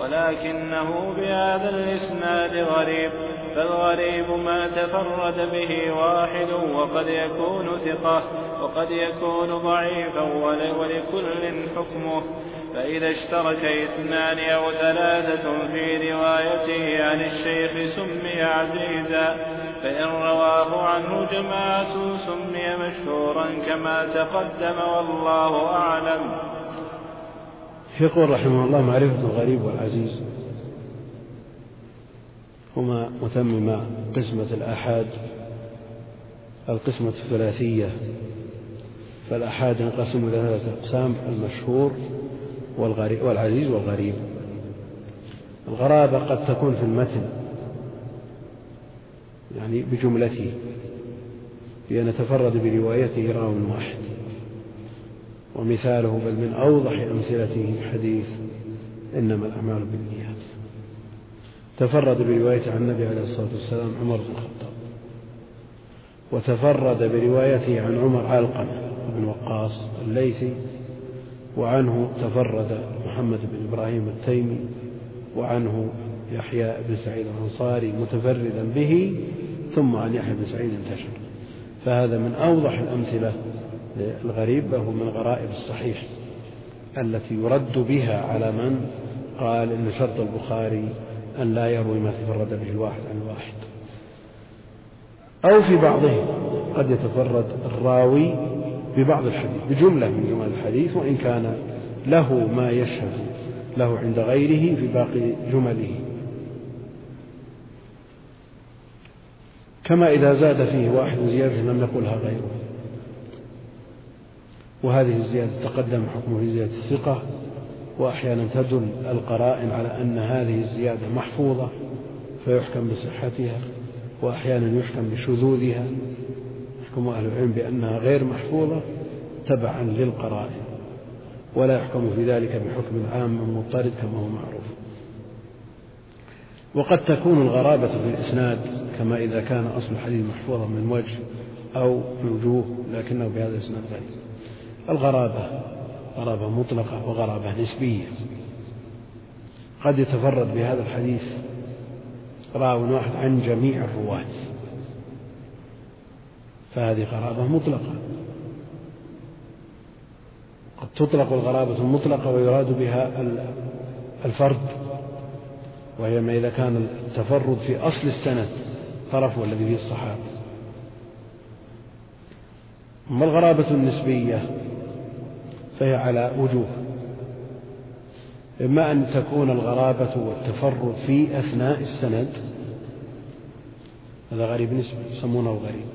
ولكنه بهذا الإسناد غريب فالغريب ما تفرد به واحد وقد يكون ثقة وقد يكون ضعيفا ولكل حكمه. فإذا اشترك اثنان أو ثلاثة في روايته عن الشيخ سمي عزيزا فإن رواه عنه جماعة سمي مشهورا كما تقدم والله أعلم. يقول رحمه الله معرفة الغريب والعزيز. هما متمما قسمة الآحاد القسمة الثلاثية. فالآحاد ينقسم إلى ثلاثة أقسام المشهور والغريب والعزيز والغريب. الغرابة قد تكون في المتن. يعني بجملته بأن يتفرد بروايته راو واحد. ومثاله بل من أوضح أمثلته حديث إنما الأعمال بالنيات. تفرد بروايته عن النبي عليه الصلاة والسلام عمر بن الخطاب. وتفرد بروايته عن عمر علقمة بن وقاص الليثي وعنه تفرد محمد بن إبراهيم التيمي وعنه يحيى بن سعيد الأنصاري متفردا به ثم عن يحيى بن سعيد انتشر. فهذا من أوضح الأمثلة للغريب وهو من غرائب الصحيح التي يرد بها على من قال إن شرط البخاري أن لا يروي ما تفرد به الواحد عن الواحد. أو في بعضه قد يتفرد الراوي ببعض الحديث بجملة من جمل الحديث وإن كان له ما يشهد له عند غيره في باقي جمله. كما إذا زاد فيه واحد زيادة لم يقلها غيره. وهذه الزيادة تقدم حكم في زيادة الثقة وأحيانا تدل القرائن على أن هذه الزيادة محفوظة فيحكم بصحتها وأحيانا يحكم بشذوذها. يحكم أهل العلم بأنها غير محفوظة تبعا للقرائن ولا يحكم في ذلك بحكم عام مضطرد كما هو معروف. وقد تكون الغرابة في الإسناد كما إذا كان أصل الحديث محفوظا من وجه أو من وجوه لكنه بهذا الإسناد غريب الغرابة غرابة مطلقة وغرابة نسبية. قد يتفرد بهذا الحديث راو واحد عن جميع الرواة. فهذه غرابة مطلقة. قد تطلق الغرابة المطلقة ويراد بها الفرد. وهي ما إذا كان التفرد في أصل السند طرف والذي فيه الصحابة. أما الغرابة النسبية فهي على وجوه. إما أن تكون الغرابة والتفرد في أثناء السند هذا غريب نسبي يسمونه غريب.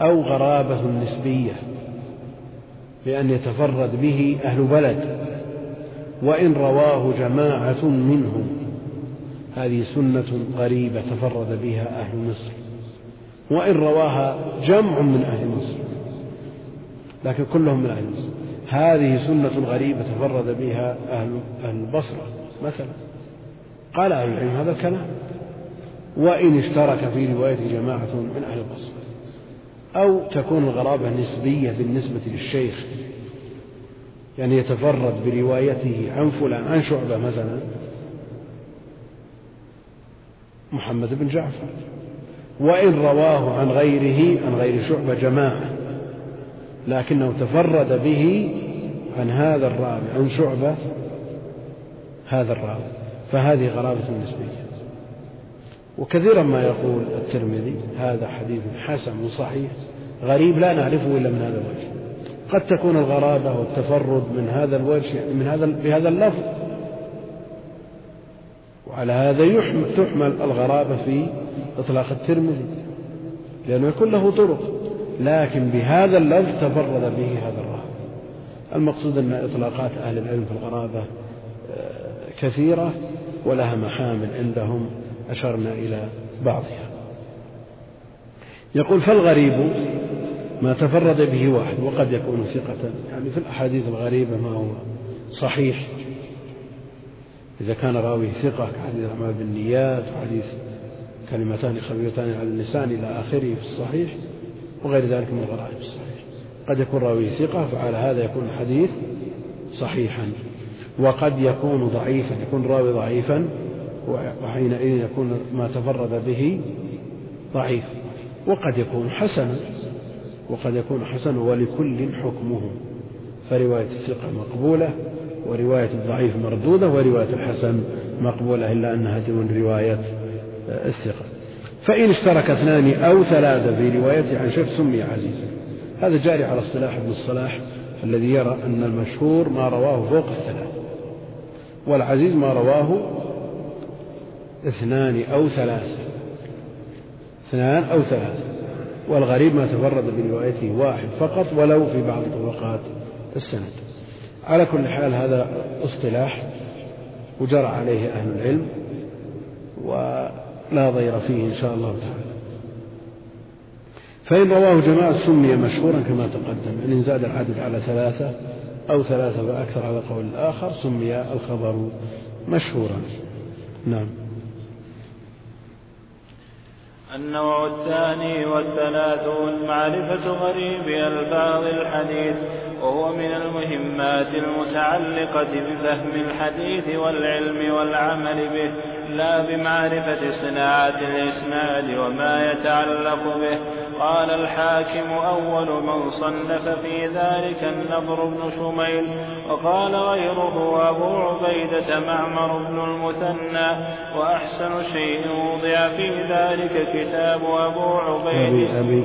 أو غرابة نسبية بأن يتفرد به أهل بلد وإن رواه جماعة منهم. هذه سنة غريبة تفرد بها أهل مصر. وإن رواها جمع من أهل مصر. لكن كلهم من أهل مصر. هذه سنة غريبة تفرد بها أهل البصرة. مثلا قال أهل العلم هذا الكلام. وإن اشترك في رواية جماعة من أهل البصرة. أو تكون الغرابة نسبية بالنسبة للشيخ. يعني يتفرد بروايته عن فلان عن شعبة مثلا. محمد بن جعفر. وإن رواه عن غيره عن غير شعبة جماعة. لكنه تفرد به عن هذا الراوي عن شعبة هذا الراوي فهذه غرابة نسبية. وكثيرا ما يقول الترمذي هذا حديث حسن صحيح غريب لا نعرفه إلا من هذا الوجه. قد تكون الغرابة والتفرد من هذا الوجه من هذا بهذا اللفظ وعلى هذا يحمل تحمل الغرابة في إطلاق الترمذي لأنه يكون له طرق لكن بهذا اللفظ تفرد به هذا الراوي المقصود أن إطلاقات أهل العلم في الغرابة آه، كثيرة ولها محامل عندهم أشرنا إلى بعضها. يقول فالغريب ما تفرد به واحد وقد يكون ثقة يعني في الأحاديث الغريبة ما هو صحيح. إذا كان راوي ثقة كحديث الأعمال بالنيات وحديث كلمتان خفيفتان على اللسان إلى آخره في الصحيح وغير ذلك من الغرائب الصحيح. قد يكون راوي ثقة فعلى هذا يكون الحديث صحيحا. وقد يكون ضعيفا يكون راوي ضعيفا وحينئذ يكون ما تفرد به ضعيف. وقد يكون حسنا وقد يكون حسنا ولكل حكمه. فرواية الثقة مقبولة. ورواية الضعيف مردودة ورواية الحسن مقبولة إلا أنها من رواية الثقة. فإن اشترك اثنان أو ثلاثة في روايته عن شيخ سمي عزيزا. هذا جاري على اصطلاح ابن الصلاح الذي يرى أن المشهور ما رواه فوق الثلاث. والعزيز ما رواه اثنان أو ثلاث اثنان أو ثلاث والغريب ما تفرد بروايته واحد فقط ولو في بعض طبقات السند. على كل حال هذا اصطلاح وجرى عليه أهل العلم ولا ضير فيه إن شاء الله تعالى. فإن رواه جماعة سمي مشهورا كما تقدم يعني إن زاد العدد على ثلاثة أو ثلاثة فأكثر على قول الآخر سمي الخبر مشهورا. نعم. النوع الثاني والثلاثون معرفة غريب ألفاظ الحديث وهو من المهمات المتعلقة بفهم الحديث والعلم والعمل به. لا بمعرفة صناعة الإسناد وما يتعلق به. قال الحاكم أول من صنف في ذلك النضر بن شميل وقال غيره أبو عبيدة معمر بن المثنى. وأحسن شيء وضع في ذلك كتاب أبو عبيدة.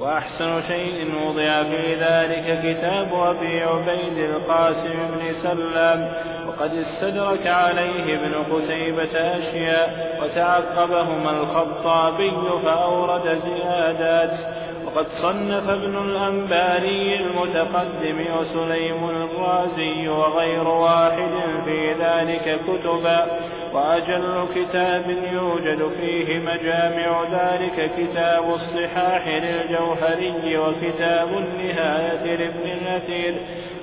وأحسن شيء وضع في ذلك كتاب أبي عبيد القاسم بن سلام. وقد استدرك عليه ابن قتيبة أشياء وتعقبهما الخطابي فأورد زيادات. وقد صنف ابن الأنباري المتقدم وسليم الرازي وغير واحد في ذلك كتبا. وأجل كتاب يوجد فيه مجامع ذلك كتاب الصحاح للجوهري وكتاب النهاية لابن الأثير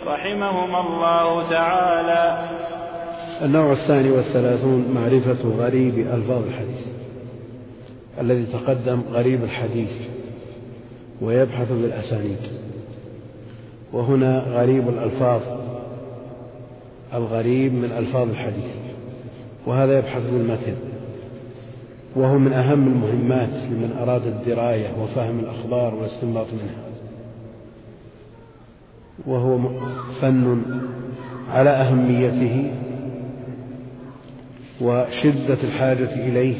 رحمهما الله تعالى. النوع الثاني والثلاثون معرفة غريب ألفاظ الحديث الذي تقدم غريب الحديث ويبحث بالأسانيد وهنا غريب الألفاظ الغريب من ألفاظ الحديث. وهذا يبحث بالمتن وهو من أهم المهمات لمن أراد الدراية وفهم الأخبار والاستنباط منها. وهو فن على أهميته وشدة الحاجة إليه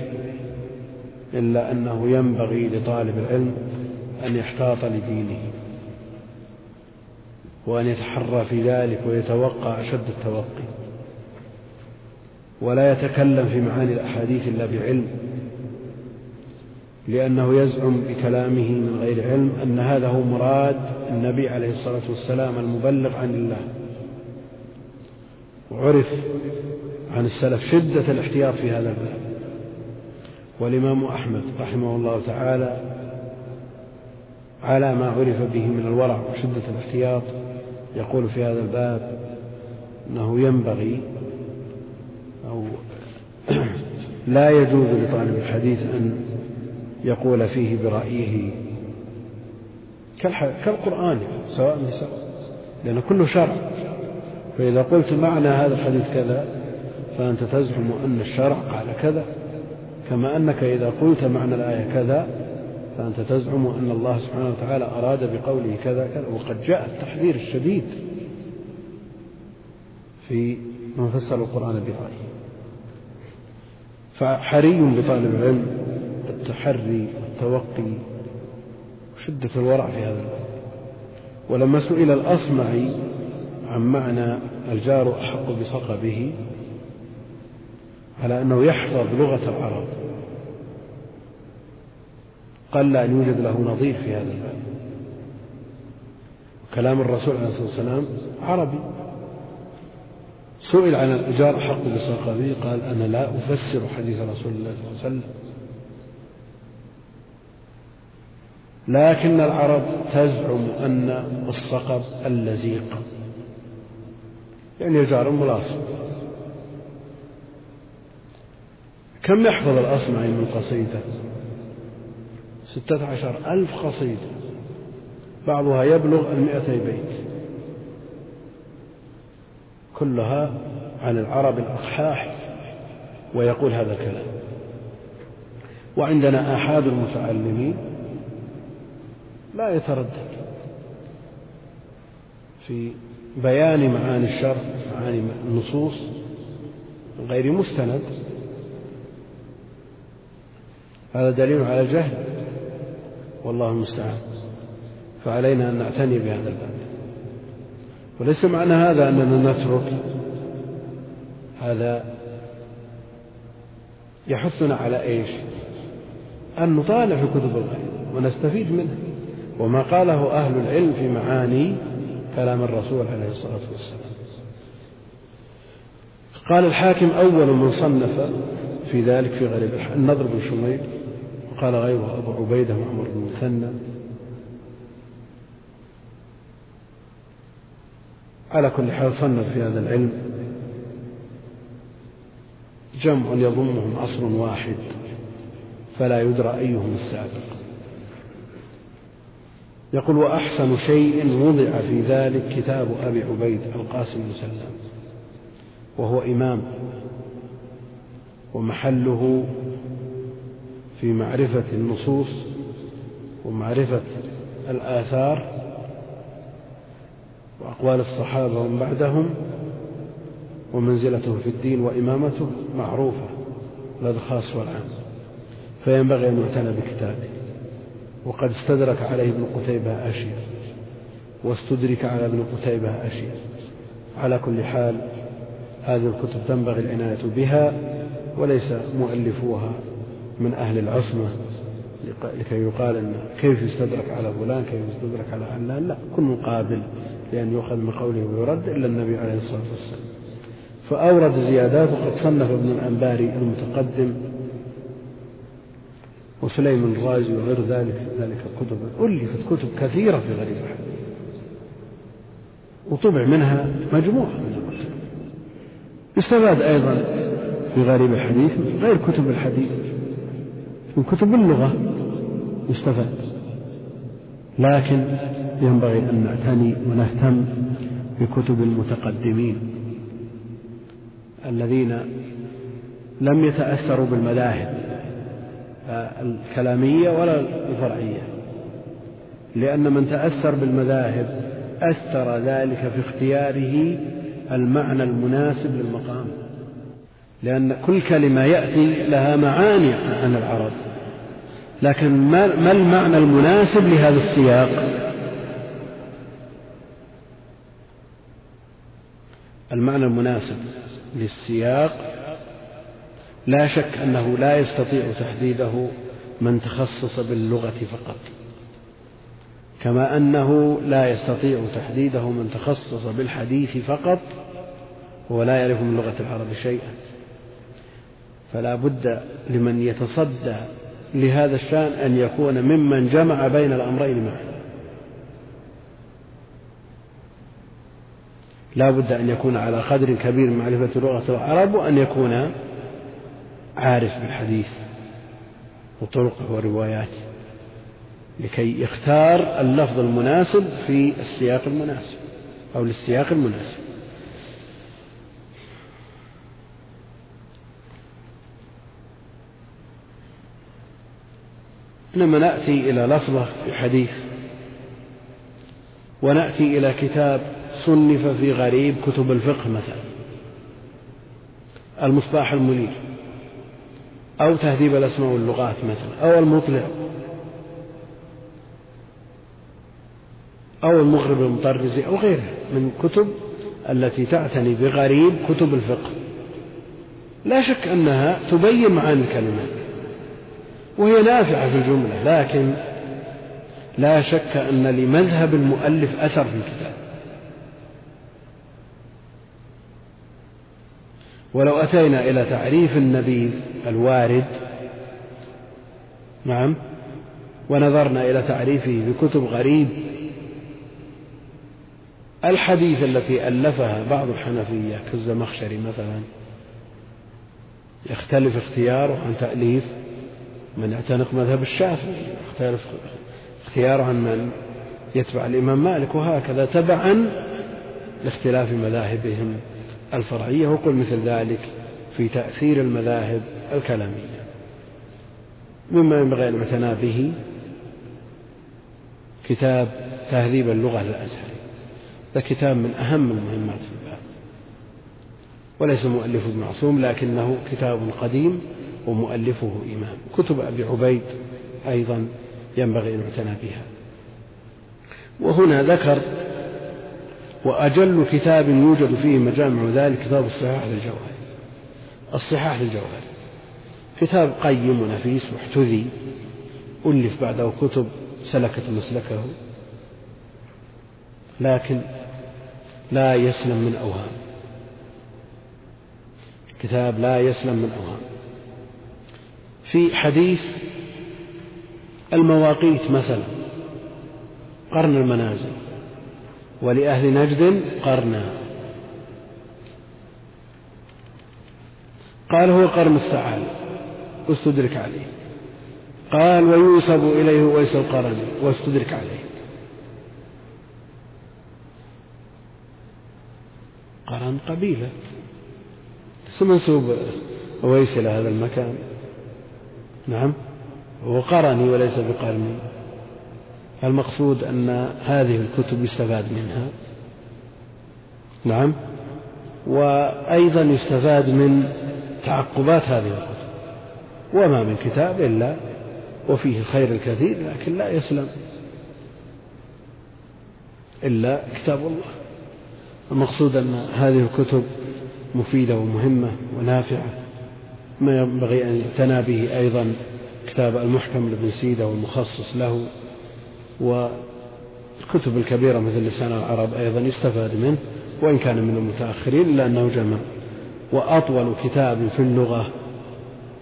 إلا أنه ينبغي لطالب العلم أن يحتاط لدينه وأن يتحرى في ذلك ويتوقع أشد التوقي. ولا يتكلم في معاني الأحاديث إلا بعلم لأنه يزعم بكلامه من غير علم أن هذا هو مراد النبي عليه الصلاة والسلام المبلغ عن الله. وعرف عن السلف شدة الاحتياط في هذا الباب. والإمام أحمد رحمه الله تعالى على ما عرف به من الورع وشدة الاحتياط يقول في هذا الباب أنه ينبغي لا يجوز لطالب الحديث أن يقول فيه برأيه كالقرآن سواء سواء لأن كله شرع. فإذا قلت معنى هذا الحديث كذا فأنت تزعم أن الشرع قال كذا. كما أنك إذا قلت معنى الآية كذا فأنت تزعم أن الله سبحانه وتعالى أراد بقوله كذا كذا. وقد جاء التحذير الشديد في من فسر القرآن برأيه. فحري بطالب العلم التحري والتوقي. وشدة الورع في هذا. ولما سئل الأصمعي عن معنى الجار أحق بصقبه على أنه يحفظ لغة العرب. قل أن يوجد له نظير في هذا الباب. كلام الرسول عليه الصلاة والسلام عربي. سئل عن الإجار حق بصقبه قال أنا لا أفسر حديث رسول الله صلى الله عليه وسلم. لكن العرب تزعم أن الصقب اللزيق يعني جار ملاصق. كم يحفظ الأصمعي من قصيدة؟ ستة عشر ألف قصيدة. بعضها يبلغ المئتي بيت. كلها عن العرب الأقحاح ويقول هذا الكلام. وعندنا آحاد المتعلمين لا يتردد في بيان معاني الشرع معاني النصوص غير مستند. هذا دليل على الجهل والله المستعان. فعلينا أن نعتني بهذا الباب. وليس معنى هذا أننا نترك هذا يحثنا على إيش؟ أن نطالع في كتب الغيب ونستفيد منها وما قاله أهل العلم في معاني كلام الرسول عليه الصلاة والسلام. قال الحاكم أول من صنف في ذلك في غريب النضر بن شميل وقال غيره أبو عبيدة وعمر بن مثنى. على كل حال صنف في هذا العلم جمع يضمهم عصر واحد فلا يدرى أيهم السابق. يقول وأحسن شيء وضع في ذلك كتاب أبي عبيد القاسم بن سلام وهو إمام ومحله في معرفة النصوص ومعرفة الآثار وأقوال الصحابة ومن بعدهم ومنزلته في الدين وإمامته معروفة لدى الخاص والعام. فينبغي أن يعتنى بكتابه وقد استدرك عليه ابن قتيبة أشياء. واستدرك على ابن قتيبة أشياء. على كل حال هذه الكتب تنبغي العناية بها وليس مؤلفوها من أهل العصمة لكي يقال أن كيف يستدرك على فلان كيف يستدرك على علان لا كل مقابل. لأن يؤخذ من قوله ويرد إلا النبي عليه الصلاة والسلام. فأورد زيادات وقد صنف ابن الأنباري المتقدم وسليم الرازي وغير ذلك ذلك كتب ألفت كتب كثيرة في غريب الحديث. وطبع منها مجموعة من الكتب. يستفاد أيضا في غريب الحديث غير كتب الحديث من كتب اللغة يستفاد. لكن ينبغي أن نعتني ونهتم بكتب المتقدمين الذين لم يتأثروا بالمذاهب الكلامية ولا الفرعية لأن من تأثر بالمذاهب أثر ذلك في اختياره المعنى المناسب للمقام لأن كل كلمة يأتي لها معاني عن العرب لكن ما المعنى المناسب لهذا السياق؟ المعنى المناسب للسياق لا شك أنه لا يستطيع تحديده من تخصص باللغة فقط. كما أنه لا يستطيع تحديده من تخصص بالحديث فقط ولا يعرف من لغة العرب شيئا. فلا بد لمن يتصدى لهذا الشأن أن يكون ممن جمع بين الأمرين معا. لا بد أن يكون على قدر كبير من معرفة لغة العرب وأن يكون عارف بالحديث وطرقه ورواياته لكي يختار اللفظ المناسب في السياق المناسب أو للسياق المناسب. لما نأتي إلى لفظة في حديث ونأتي إلى كتاب صنف في غريب كتب الفقه مثلا. المصباح المنير أو تهذيب الأسماء واللغات مثلا. أو المطلع أو المغرب المطرزي أو غيرها من كتب التي تعتني بغريب كتب الفقه. لا شك أنها تبين معاني الكلمات وهي نافعة في الجملة لكن لا شك أن لمذهب المؤلف أثر في الكتاب. ولو أتينا إلى تعريف النبيذ الوارد نعم ونظرنا إلى تعريفه بكتب غريب الحديث التي ألفها بعض الحنفية كالزمخشري مثلا يختلف اختياره عن تأليف من يعتنق مذهب الشافعي يختلف اختياره عن من يتبع الإمام مالك وهكذا تبعا لاختلاف مذاهبهم. الفرعية وقل مثل ذلك في تأثير المذاهب الكلامية. مما ينبغي أن يعتنى به كتاب تهذيب اللغة للأزهري هذا كتاب من أهم المهمات في الباب. وليس مؤلفه معصوم لكنه كتاب قديم ومؤلفه إمام. كتب أبي عبيد أيضا ينبغي أن يعتنى بها. وهنا ذكر وأجل كتاب يوجد فيه مجامع ذلك كتاب الصحاح للجوهري الصحاح للجوهري كتاب قيم ونفيس واحتذي ألف بعده كتب سلكت مسلكه. لكن لا يسلم من أوهام. كتاب لا يسلم من أوهام. في حديث المواقيت مثلا قرن المنازل. ولأهل نجد قرنا. قال هو قرن الثعالب واستدرك عليه. قال ويوسب إليه ويس القرن. واستدرك عليه. قرن قبيلة. منسوب أويس إلى هذا المكان. نعم. هو قرني وليس بقرني. المقصود أن هذه الكتب يستفاد منها. نعم. وأيضا يستفاد من تعقبات هذه الكتب. وما من كتاب إلا وفيه الخير الكثير لكن لا يسلم إلا كتاب الله. المقصود أن هذه الكتب مفيدة ومهمة ونافعة. ما ينبغي أن يعتنى به أيضا كتاب المحكم لابن سيدة والمخصص له. والكتب الكبيرة مثل لسان العرب أيضا يستفاد منه وإن كان من المتأخرين إلا أنه جمع. وأطول كتاب في اللغة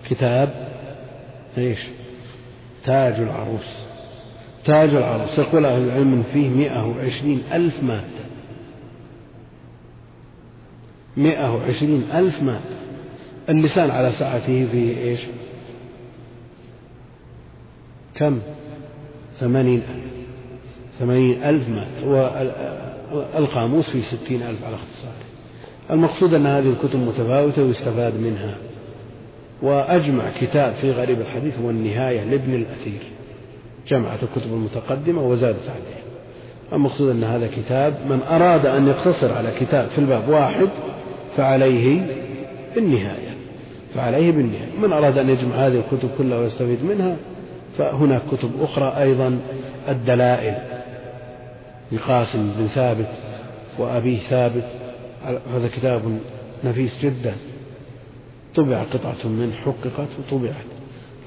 كتاب إيش؟ تاج العروس. تاج العروس يقول أهل العلم فيه مئة وعشرين ألف مادة. مئة وعشرين ألف مادة. اللسان على ساعته فيه إيش؟ كم؟ ثمانين ألف. ثمانين ألف مادة والقاموس فيه ستين ألف على اختصاره المقصود أن هذه الكتب متفاوتة ويستفاد منها. وأجمع كتاب في غريب الحديث هو النهاية لابن الأثير. جمعت الكتب المتقدمة وزادت عليها. المقصود أن هذا كتاب من أراد أن يقتصر على كتاب في الباب واحد فعليه بالنهاية. فعليه بالنهاية. من أراد أن يجمع هذه الكتب كلها ويستفيد منها؟ فهناك كتب أخرى أيضا الدلائل لقاسم بن ثابت وأبيه ثابت. هذا كتاب نفيس جدا. طبع قطعة منه حققت وطبعت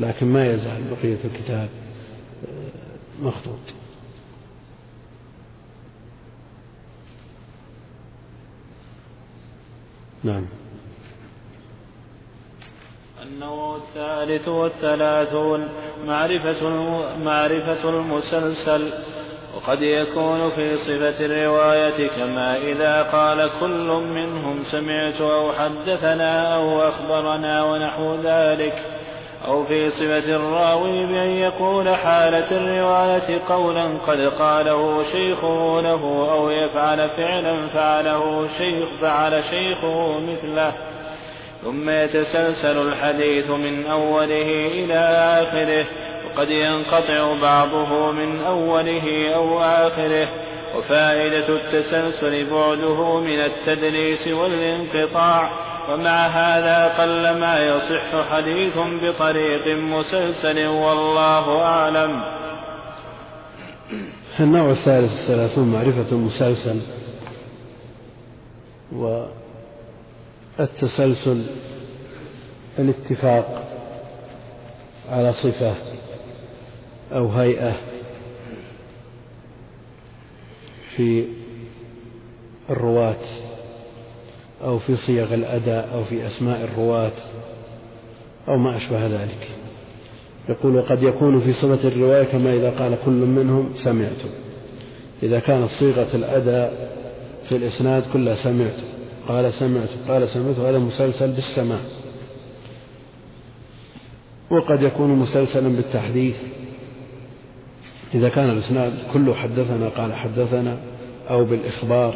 لكن ما يزال بقية الكتاب مخطوط. نعم. النوع الثالث والثلاثون معرفة معرفة المسلسل. وقد يكون في صفة الرواية كما إذا قال كل منهم سمعت أو حدثنا أو أخبرنا ونحو ذلك. أو في صفة الراوي بأن يقول حالة الرواية قولا قد قاله شيخه له أو يفعل فعلا فعله شيخ فعل شيخه مثله. ثم يتسلسل الحديث من أوله إلى آخره وقد ينقطع بعضه من أوله أو آخره وفائدة التسلسل بعده من التدليس والانقطاع ومع هذا قل ما يصح حديث بطريق مسلسل والله أعلم. النوع الثالث الثلاثون معرفة المسلسل والتسلسل الاتفاق على صفة أو هيئة في الرواة أو في صيغ الأداء أو في أسماء الرواة أو ما أشبه ذلك. يقول وقد يكون في صفة الرواية كما إذا قال كل منهم سمعت إذا كانت صيغة الأداء في الإسناد كلها سمعت قال سمعت قال سمعت هذا مسلسل بالسماع. وقد يكون مسلسلا بالتحديث. إذا كان الإسناد كله حدثنا قال حدثنا أو بالإخبار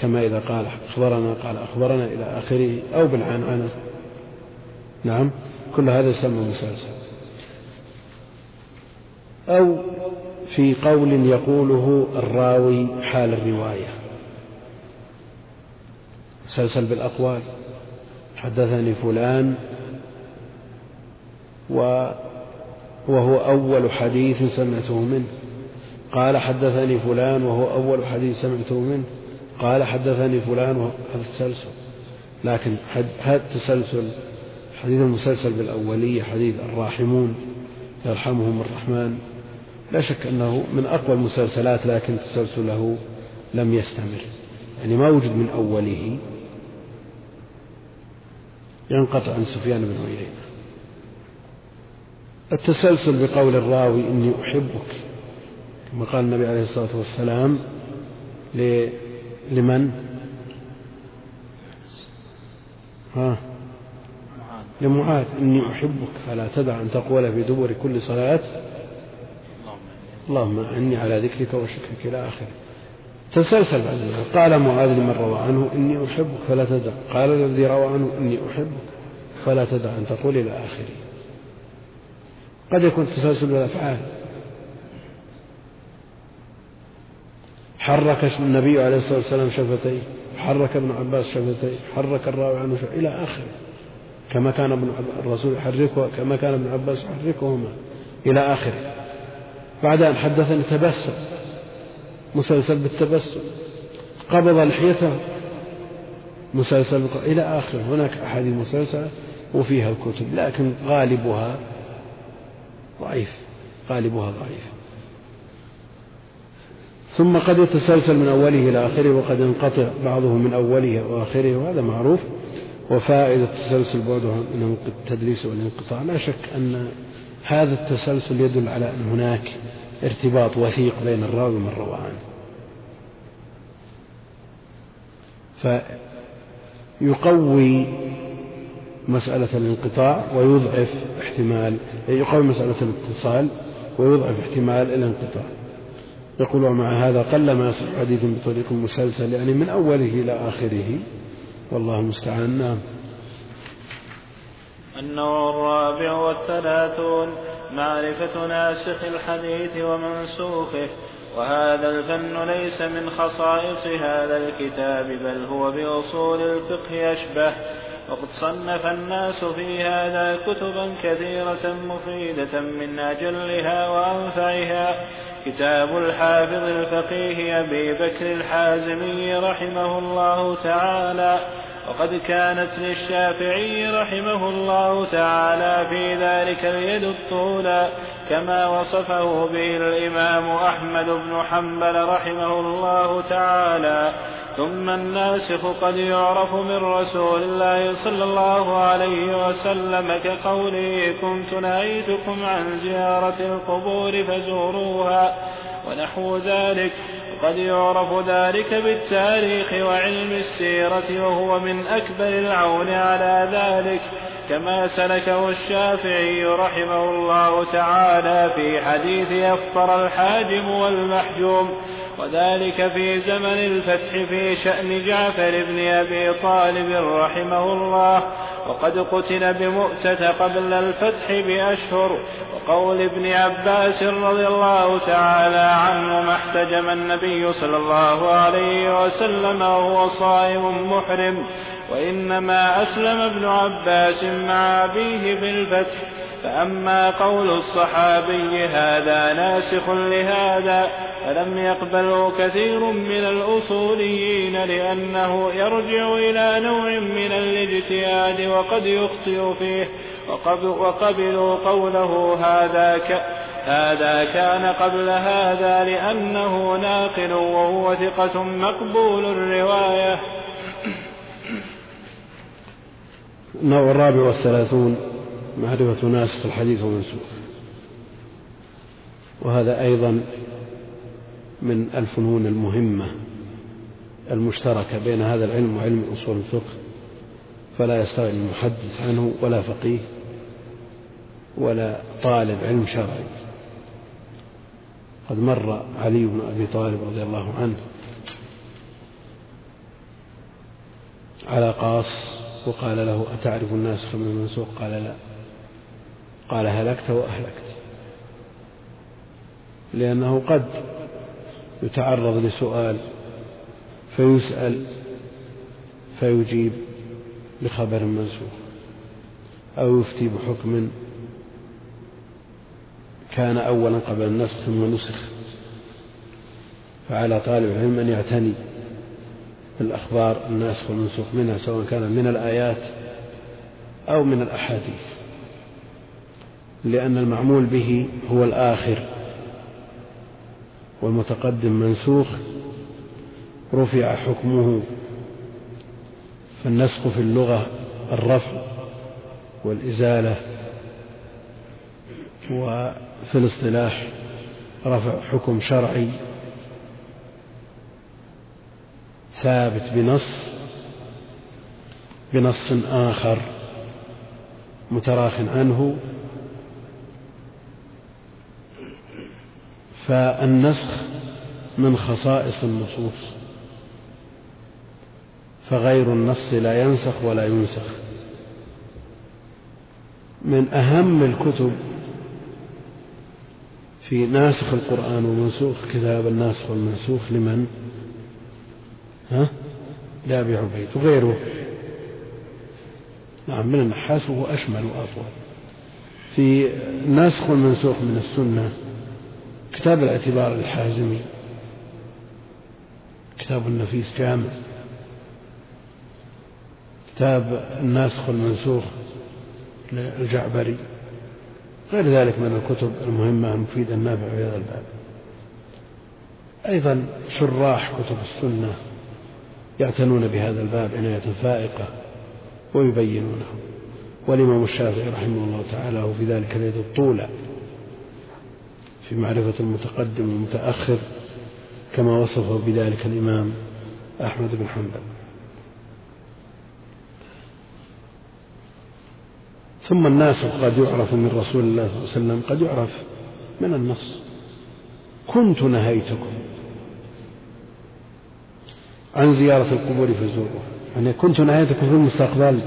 كما إذا قال أخبرنا قال أخبرنا إلى آخره أو بالعنعنة نعم كل هذا يسمى مسلسل. أو في قول يقوله الراوي حال الرواية. مسلسل بالأقوال. حدثني فلان وهو أول حديث سمعته منه. قال حدثني فلان وهو أول حديث سمعته منه. قال حدثني فلان هذا التسلسل. لكن هذا التسلسل حديث المسلسل بالأولية حديث الراحمون يرحمهم الرحمن. لا شك أنه من أقوى المسلسلات لكن تسلسله لم يستمر. يعني ما وجد من أوله ينقطع عن سفيان بن عيينة. التسلسل بقول الراوي إني أحبك كما قال النبي عليه الصلاة والسلام لمن؟ ها؟ لمعاذ. إني أحبك فلا تدع أن تقول في دبر كل صلاة. اللهم أعني على ذكرك وشكرك إلى آخره. تسلسل بعد ذلك. قال معاذ لمن روى عنه إني أحبك فلا تدع. قال الذي روى عنه إني أحبك فلا تدع. أن تقول إلى آخره. قد يكون تسلسل بالأفعال حرك النبي عليه الصلاة والسلام شفتيه. حرك ابن عباس شفتيه. حرك الراوي عنه شفتيه. إلى آخره. كما كان ابن الرسول يحركه كما كان ابن عباس يحركهما. إلى آخره. بعد أن حدثني تبسم. مسلسل بالتبسم. قبض لحيته مسلسل إلى آخره هناك أحاديث مسلسلة وفيها الكتب لكن غالبها ضعيف. غالبها ضعيف. ثم قد يتسلسل من أوله إلى آخره وقد ينقطع بعضه من أوله وآخره وهذا معروف. وفائدة التسلسل بعدها من التدليس والانقطاع. لا شك أن هذا التسلسل يدل على أن هناك ارتباط وثيق بين الراوي ومن روى عنه فيقوي مسألة الانقطاع ويضعف احتمال يقوي مسألة الاتصال ويضعف احتمال الانقطاع. يقول ومع هذا قل ما يصح حديث بطريق مسلسل يعني من أوله إلى آخره. والله المستعان. نعم. النوع الرابع والثلاثون. معرفة ناسخ الحديث ومنسوخه وهذا الفن ليس من خصائص هذا الكتاب بل هو بأصول الفقه أشبه وقد صنف الناس في هذا كتبا كثيرة مفيدة من أجلها وأنفعها. كتاب الحافظ الفقيه أبي بكر الحازمي رحمه الله تعالى. وقد كانت للشافعي رحمه الله تعالى في ذلك اليد الطولى كما وصفه به الإمام أحمد بن حنبل رحمه الله تعالى. ثم الناسخ قد يعرف من رسول الله صلى الله عليه وسلم كقوله كنت نهيتكم عن زيارة القبور فزوروها ونحو ذلك. وقد يعرف ذلك بالتاريخ وعلم السيرة وهو من أكبر العون على ذلك. كما سلكه الشافعي رحمه الله تعالى في حديث أفطر الحاجم والمحجوم. وذلك في زمن الفتح في شأن جعفر بن أبي طالب رحمه الله. وقد قتل بمؤتة قبل الفتح بأشهر. وقول ابن عباس رضي الله تعالى عنه ما احتجم النبي صلى الله عليه وسلم وهو صائم محرم. وإنما أسلم ابن عباس مع أبيه في الفتح. فأما قول الصحابي هذا ناسخ لهذا فلم يقبله كثير من الأصوليين لأنه يرجع إلى نوع من الاجتهاد وقد يخطئ فيه وقبلوا قوله هذا ك هذا كان قبل هذا لأنه ناقل وهو ثقة مقبول الرواية. النوع الرابع والثلاثون. معرفة ناسخ الحديث ومنسوخ وهذا أيضا من الفنون المهمة المشتركة بين هذا العلم وعلم أصول الفقه فلا يستغني المحدث عنه ولا فقيه ولا طالب علم شرعي. قد مر علي بن أبي طالب رضي الله عنه على قاص وقال له أتعرف الناسخ من المنسوخ؟ قال لا. قال هلكت وأهلكت. لأنه قد يتعرض لسؤال فيسأل فيجيب بخبر منسوخ أو يفتي بحكم كان أولا قبل النسخ ثم نسخ. فعلى طالب العلم أن يعتني بالأخبار الناسخ والمنسوخ منها سواء كان من الآيات أو من الأحاديث. لأن المعمول به هو الآخر والمتقدم منسوخ رفع حكمه فالنسخ في اللغة الرفع والإزالة وفي الاصطلاح رفع حكم شرعي ثابت بنص بنص آخر متراخ عنه فالنسخ من خصائص النصوص فغير النص لا ينسخ ولا ينسخ من أهم الكتب في ناسخ القرآن ومنسوخ كتاب الناسخ والمنسوخ لمن؟ ها؟ لأبي عبيد وغيره نعم من النحاس وهو أشمل وأطول في الناسخ والمنسوخ من السنة كتاب الاعتبار للحازمي كتاب النفيس جامع كتاب الناسخ والمنسوخ للجعبري. غير ذلك من الكتب المهمة المفيدة النافعة في هذا الباب. أيضا شراح كتب السنة يعتنون بهذا الباب عناية فائقة ويبينونه. والإمام الشافعي رحمه الله تعالى هو في ذلك اليد الطولى في معرفة المتقدم والمتأخر كما وصفه بذلك الإمام أحمد بن حنبل. ثم الناس قد يعرف من رسول الله صلى الله عليه وسلم قد يعرف من النص. كنت نهيتكم عن زيارة القبور فزوروها. يعني كنت نهيتكم في المستقبل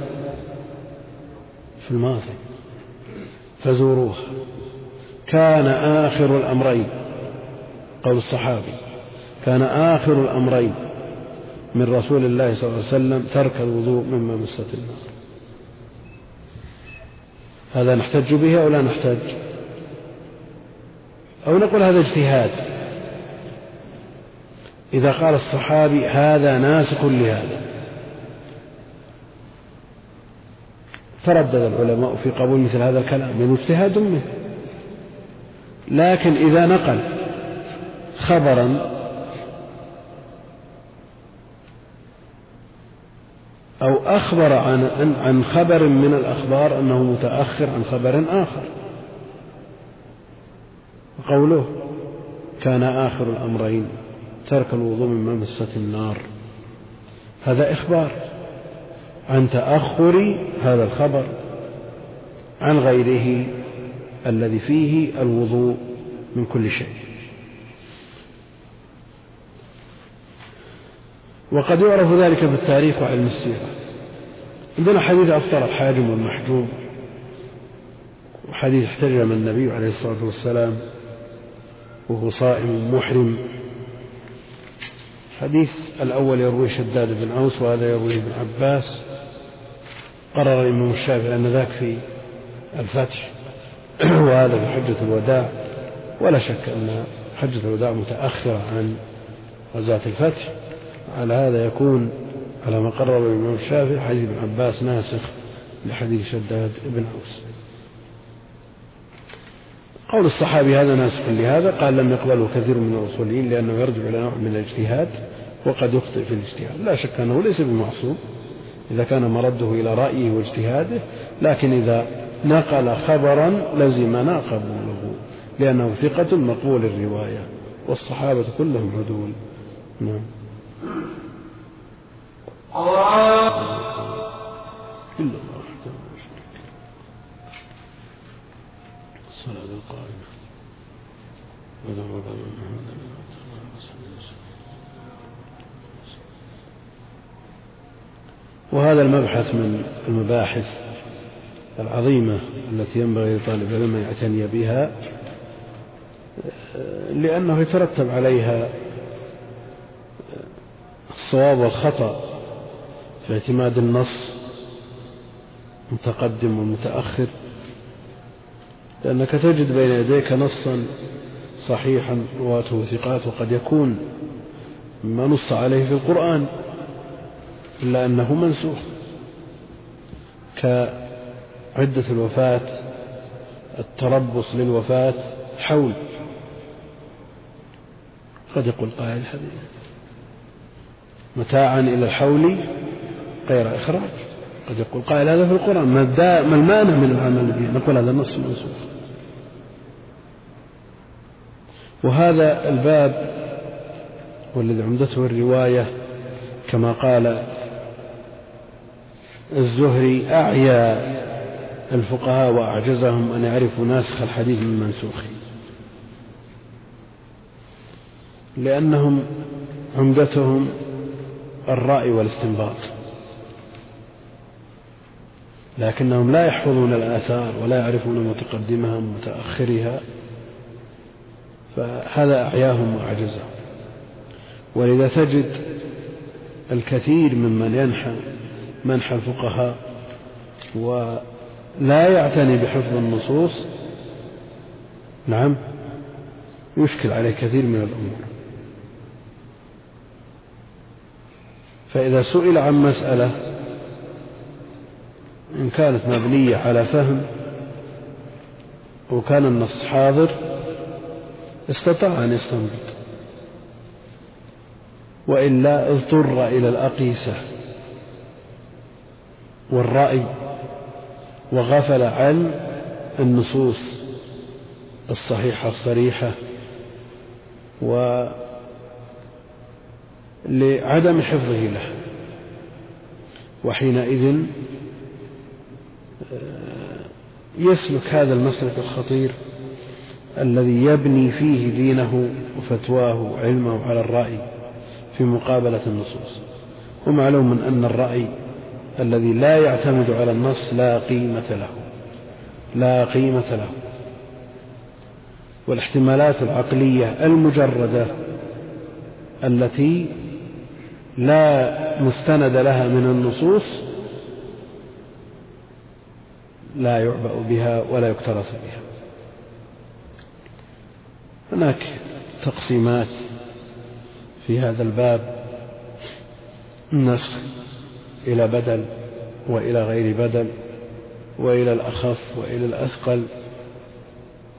في الماضي فزوروها. كان آخر الأمرين. قول الصحابي كان آخر الأمرين من رسول الله صلى الله عليه وسلم ترك الوضوء مما مست النار. هذا نحتج به أو لا نحتج؟ أو نقول هذا اجتهاد؟ إذا قال الصحابي هذا ناسخ لهذا. تردد العلماء في قبول مثل هذا الكلام من اجتهاد منه. لكن إذا نقل خبرا أو أخبر عن عن خبر من الأخبار أنه متأخر عن خبر آخر. قوله كان آخر الأمرين ترك الوضوء من مسة النار هذا إخبار عن تأخر هذا الخبر عن غيره. الذي فيه الوضوء من كل شيء. وقد يعرف ذلك بالتاريخ وعلم السيرة. عندنا حديث أفطر الحاجم والمحجوم وحديث احتجم النبي عليه الصلاة والسلام وهو صائم محرم. الحديث الأول يروي شداد بن أوس وهذا يروي ابن عباس. قرر الإمام الشافعي أن ذاك في الفتح. وهذا في حجة الوداع. ولا شك أن حجة الوداع متأخرة عن غزاة الفتح. على هذا يكون على ما قرر الإمام الشافعي حديث ابن عباس ناسخ لحديث شداد بن أوس قول الصحابي هذا ناسخ لهذا قال لم يقبله كثير من الأصوليين لأنه يرجع إلى نوع من الاجتهاد وقد يخطئ في الاجتهاد. لا شك أنه ليس بمعصوم. إذا كان مرده إلى رأيه واجتهاده لكن إذا نقل خبرا لزمنا قبوله لأنه ثقة مقبول الرواية والصحابة كلهم عدول. نعم. إلا الله الصلاة القائمة. وهذا المبحث من المباحث العظيمة التي ينبغي لطالب العلم أن يعتني بها لأنه يترتب عليها الصواب والخطأ في اعتماد النص المتقدم والمتأخر لأنك تجد بين يديك نصا صحيحا رواته ثقات وقد يكون مما نص عليه في القرآن إلا أنه منسوخ. كعدة الوفاة التربص للوفاة حول. قد يقول قائل الحديث متاعا إلى الحول غير إخراج. قد يقول قائل هذا في القرآن. ما المانع من العمل به؟ نقول هذا النص منسوخ. وهذا الباب والذي عمدته الرواية كما قال الزهري أعيا الفقهاء وأعجزهم أن يعرفوا ناسخ الحديث من منسوخه لأنهم عمدتهم الرأي والاستنباط. لكنهم لا يحفظون الآثار ولا يعرفون متقدمها ومتأخرها فهذا أعياهم وأعجزهم. ولذا تجد الكثير ممن ينحى منحى الفقهاء ولا يعتني بحفظ النصوص. نعم. يشكل عليه كثير من الأمور. فإذا سئل عن مسألة إن كانت مبنية على فهم وكان النص حاضر استطاع أن يستنبط. وإلا اضطر إلى الأقيسة والرأي. وغفل عن النصوص الصحيحة الصريحة ولعدم حفظه له. وحينئذ آه، يسلك هذا المسلك الخطير الذي يبني فيه دينه وفتواه وعلمه على الرأي في مقابلة النصوص. ومعلوم أن الرأي الذي لا يعتمد على النص لا قيمة له. لا قيمة له. والاحتمالات العقلية المجردة التي لا مستند لها من النصوص لا يعبأ بها ولا يكترث بها. هناك تقسيمات في هذا الباب. النسخ إلى بدل وإلى غير بدل وإلى الأخف وإلى الأثقل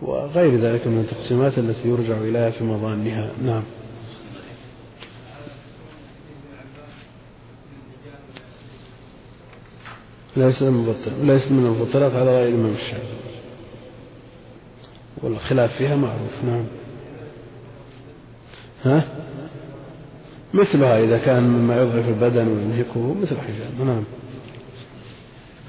وغير ذلك من التقسيمات التي يرجع إليها في مظانها. نعم. ليس من ليس من المبطلات على رأي الإمام الشافعي والخلاف فيها معروف. نعم. ها؟ مثلها إذا كان مما يضعف البدن وينهكه مثل حجاب. نعم.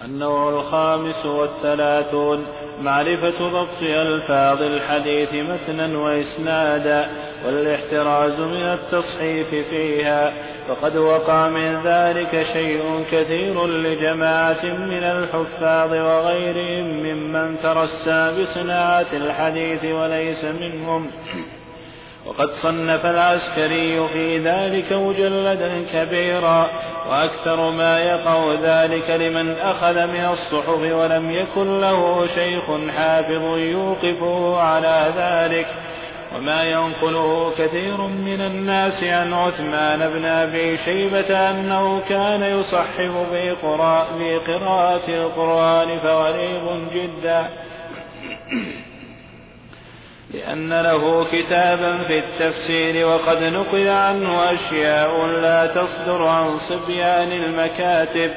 النوع الخامس والثلاثون. معرفة ضبط ألفاظ الحديث متنا وإسنادا والاحتراز من التصحيف فيها. فقد وقع من ذلك شيء كثير لجماعة من الحفاظ وغيرهم ممن ترسى بصناعة الحديث وليس منهم. وقد صنف العسكري في ذلك مجلدا كبيرا وأكثر ما يقع ذلك لمن أخذ من الصحف ولم يكن له شيخ حافظ يوقفه على ذلك. وما ينقله كثير من الناس عن عثمان بن أبي شيبة أنه كان يصحف في قراءة القرآن فغريب جدا. لأن له كتابا في التفسير وقد نقل عنه أشياء لا تصدر عن صبيان المكاتب.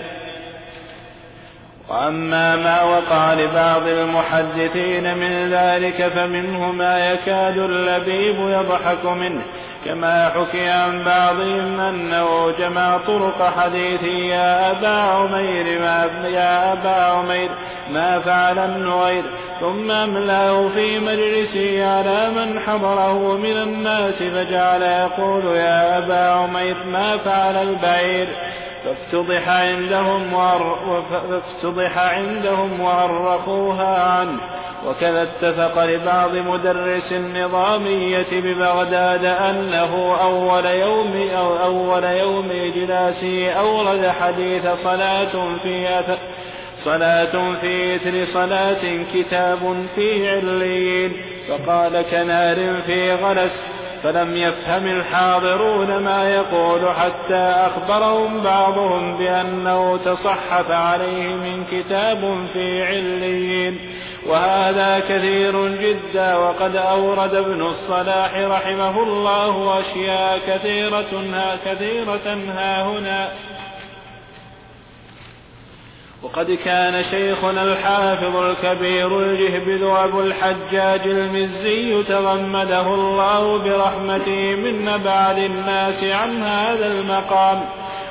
وأما ما وقع لبعض المحدثين من ذلك فمنه ما يكاد اللبيب يضحك منه كما حكي عن بعضهم أنه جمع طرق حديث يا أبا عمير ما يا أبا عمير ما فعل النغير ثم أملأه في مجلسه على من حضره من الناس فجعل يقول يا أبا عمير ما فعل البعير؟ فافتضح عندهم فافتضح عندهم وأرخوها عنه. وكذا اتفق لبعض مدرس النظامية ببغداد أنه أول يوم أو أول يوم إجلاسه أورد حديث صلاة في صلاة في إثر صلاة كتاب في عليين. فقال كنار في غلس. فلم يفهم الحاضرون ما يقول حتى أخبرهم بعضهم بأنه تصحف عليه من كتاب في عليين. وهذا كثير جدا وقد أورد ابن الصلاح رحمه الله أشياء كثيرة ها كثيرة ها هنا. وقد كان شيخنا الحافظ الكبير الجهبذ أبو الحجاج المزي تغمده الله برحمته من نبعد الناس عن هذا المقام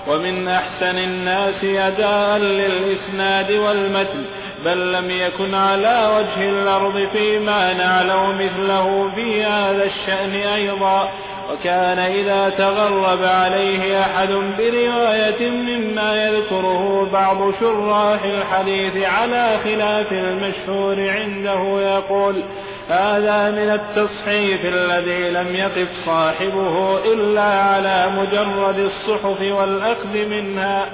ومن أحسن الناس أداء للإسناد والمتن بل لم يكن على وجه الأرض فيما نعلم مثله في هذا الشأن أيضا. وكان إذا تغرب عليه أحد برواية مما يذكره بعض شراح الحديث على خلاف المشهور عنده يقول هذا من التصحيف الذي لم يقف صاحبه إلا على مجرد الصحف والأخذ منها.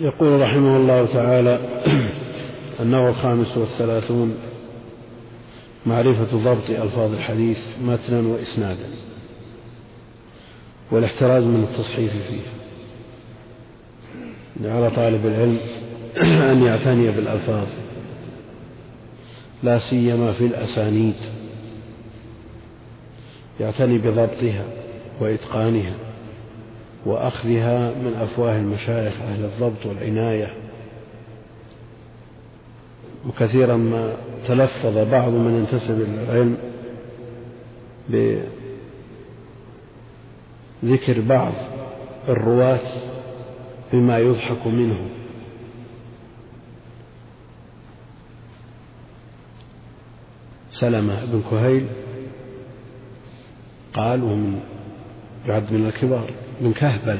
يقول رحمه الله تعالى النوع الخامس والثلاثون معرفة ضبط ألفاظ الحديث متنا وإسنادا والاحتراز من التصحيف فيه. على طالب العلم أن يعتني بالألفاظ لا سيما في الأسانيد. يعتني بضبطها وإتقانها وأخذها من أفواه المشايخ أهل الضبط والعناية. وكثيرا ما تلفظ بعض من ينتسب إلى العلم بذكر بعض الرواة بما يضحك منه. سلمة بن كهيل قال ومن يعد من الكبار من كهبل.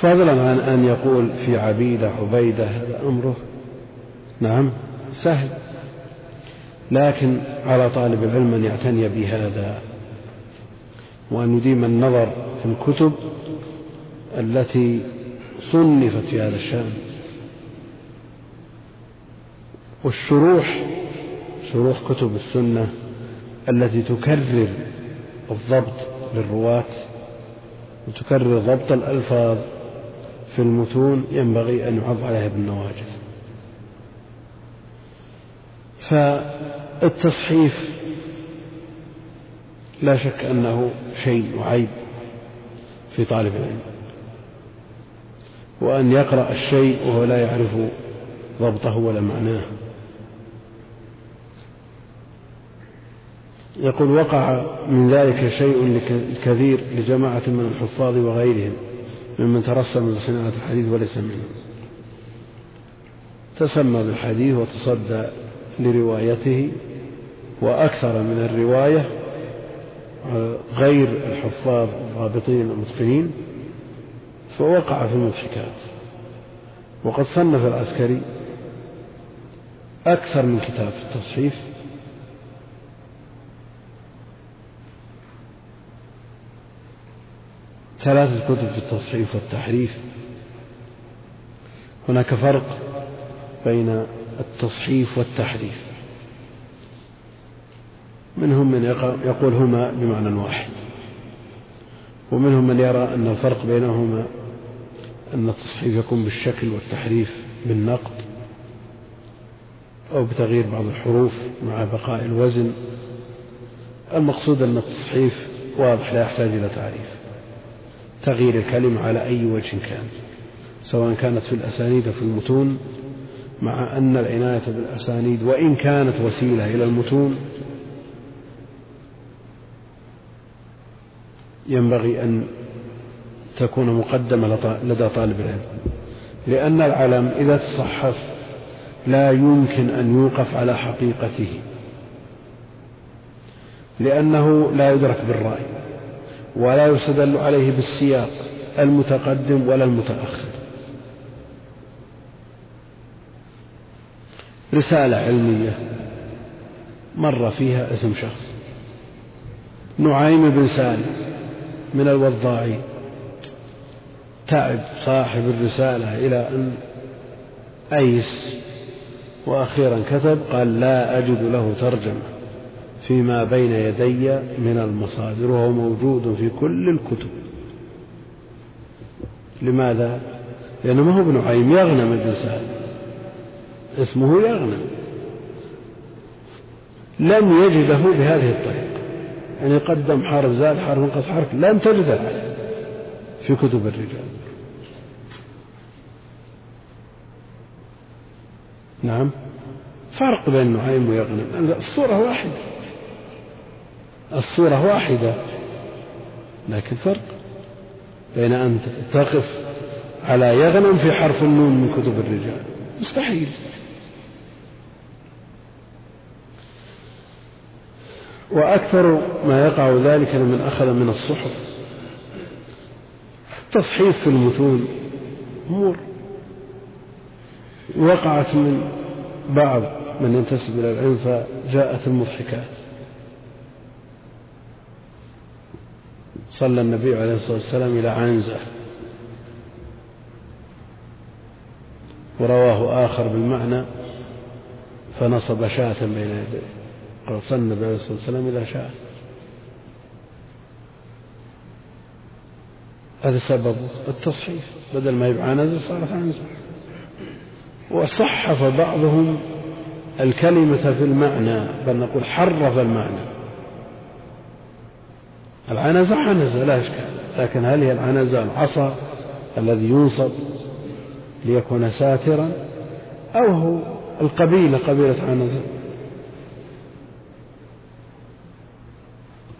فضلا عن أن يقول في عبيدة عبيدة هذا أمره. نعم سهل. لكن على طالب العلم أن يعتني بهذا وأن يديم النظر في الكتب التي صنفت في هذا الشأن. والشروح شروح كتب السنة التي تكرر الضبط للرواة وتكرر ضبط الألفاظ في المتون ينبغي أن يعض عليها بالنواجذ. فالتصحيف لا شك أنه شيء وعيب في طالب العلم وأن يقرأ الشيء وهو لا يعرف ضبطه ولا معناه. يقول وقع من ذلك شيء كثير لجماعة من الحفاظ وغيرهم. ممن ترسم بصناعة الحديث وليس منهم تسمى بالحديث وتصدى لروايته وأكثر من الرواية غير الحفاظ الضابطين المتقنين فوقع في المضحكات. وقد صنف العسكري أكثر من كتاب في التصحيف ثلاثة كتب في التصحيف والتحريف. هناك فرق بين التصحيف والتحريف. منهم من يقول هما بمعنى واحد ومنهم من يرى أن الفرق بينهما أن التصحيف يكون بالشكل والتحريف بالنقد أو بتغيير بعض الحروف مع بقاء الوزن. المقصود أن التصحيف واضح لا يحتاج إلى تعريف. تغيير الكلمة على أي وجه كان سواء كانت في الأسانيد في المتون مع أن العناية بالأسانيد وإن كانت وسيلة إلى المتون ينبغي أن تكون مقدمة لدى طالب العلم. لأن العلم إذا تصحف لا يمكن أن يوقف على حقيقته لأنه لا يدرك بالرأي. ولا يستدل عليه بالسياق المتقدم ولا المتأخر. رسالة علمية مر فيها اسم شخص نعيم بن سالم من الوضاعين تعب صاحب الرسالة إلى أن أيس وأخيرا كتب قال لا أجد له ترجمة. فيما بين يدي من المصادر وهو موجود في كل الكتب. لماذا؟ لأنه ما هو ابن عيم يغنم الإنسان اسمه يغنم لم يجده بهذه الطريقة. يعني قدم حرف زاد حرف انقص حرف لن تجده في كتب الرجال. نعم. فرق بين نعيم ويغنم الصورة واحدة. الصورة واحدة لكن فرق بين أن تقف على يغنم في حرف النون من كتب الرجال. مستحيل. وأكثر ما يقع ذلك من أخذ من الصحف. تصحيف في المتون أمور. وقعت من بعض من ينتسب إلى العلم فجاءت المضحكات. صلى النبي عليه الصلاة والسلام إلى عنزة. ورواه آخر بالمعنى فنصب شاة بين يديه. قال صلى النبي عليه الصلاة والسلام إلى شاة. هذا سبب التصحيف بدل ما يبقى عنزة صارت عنزة. وصحف بعضهم الكلمة في المعنى بل نقول حرف المعنى. العنزة عنزة لا إشكال. لكن هل هي العنزة العصا الذي ينصب ليكون ساترا؟ أو هو القبيلة قبيلة عنزة؟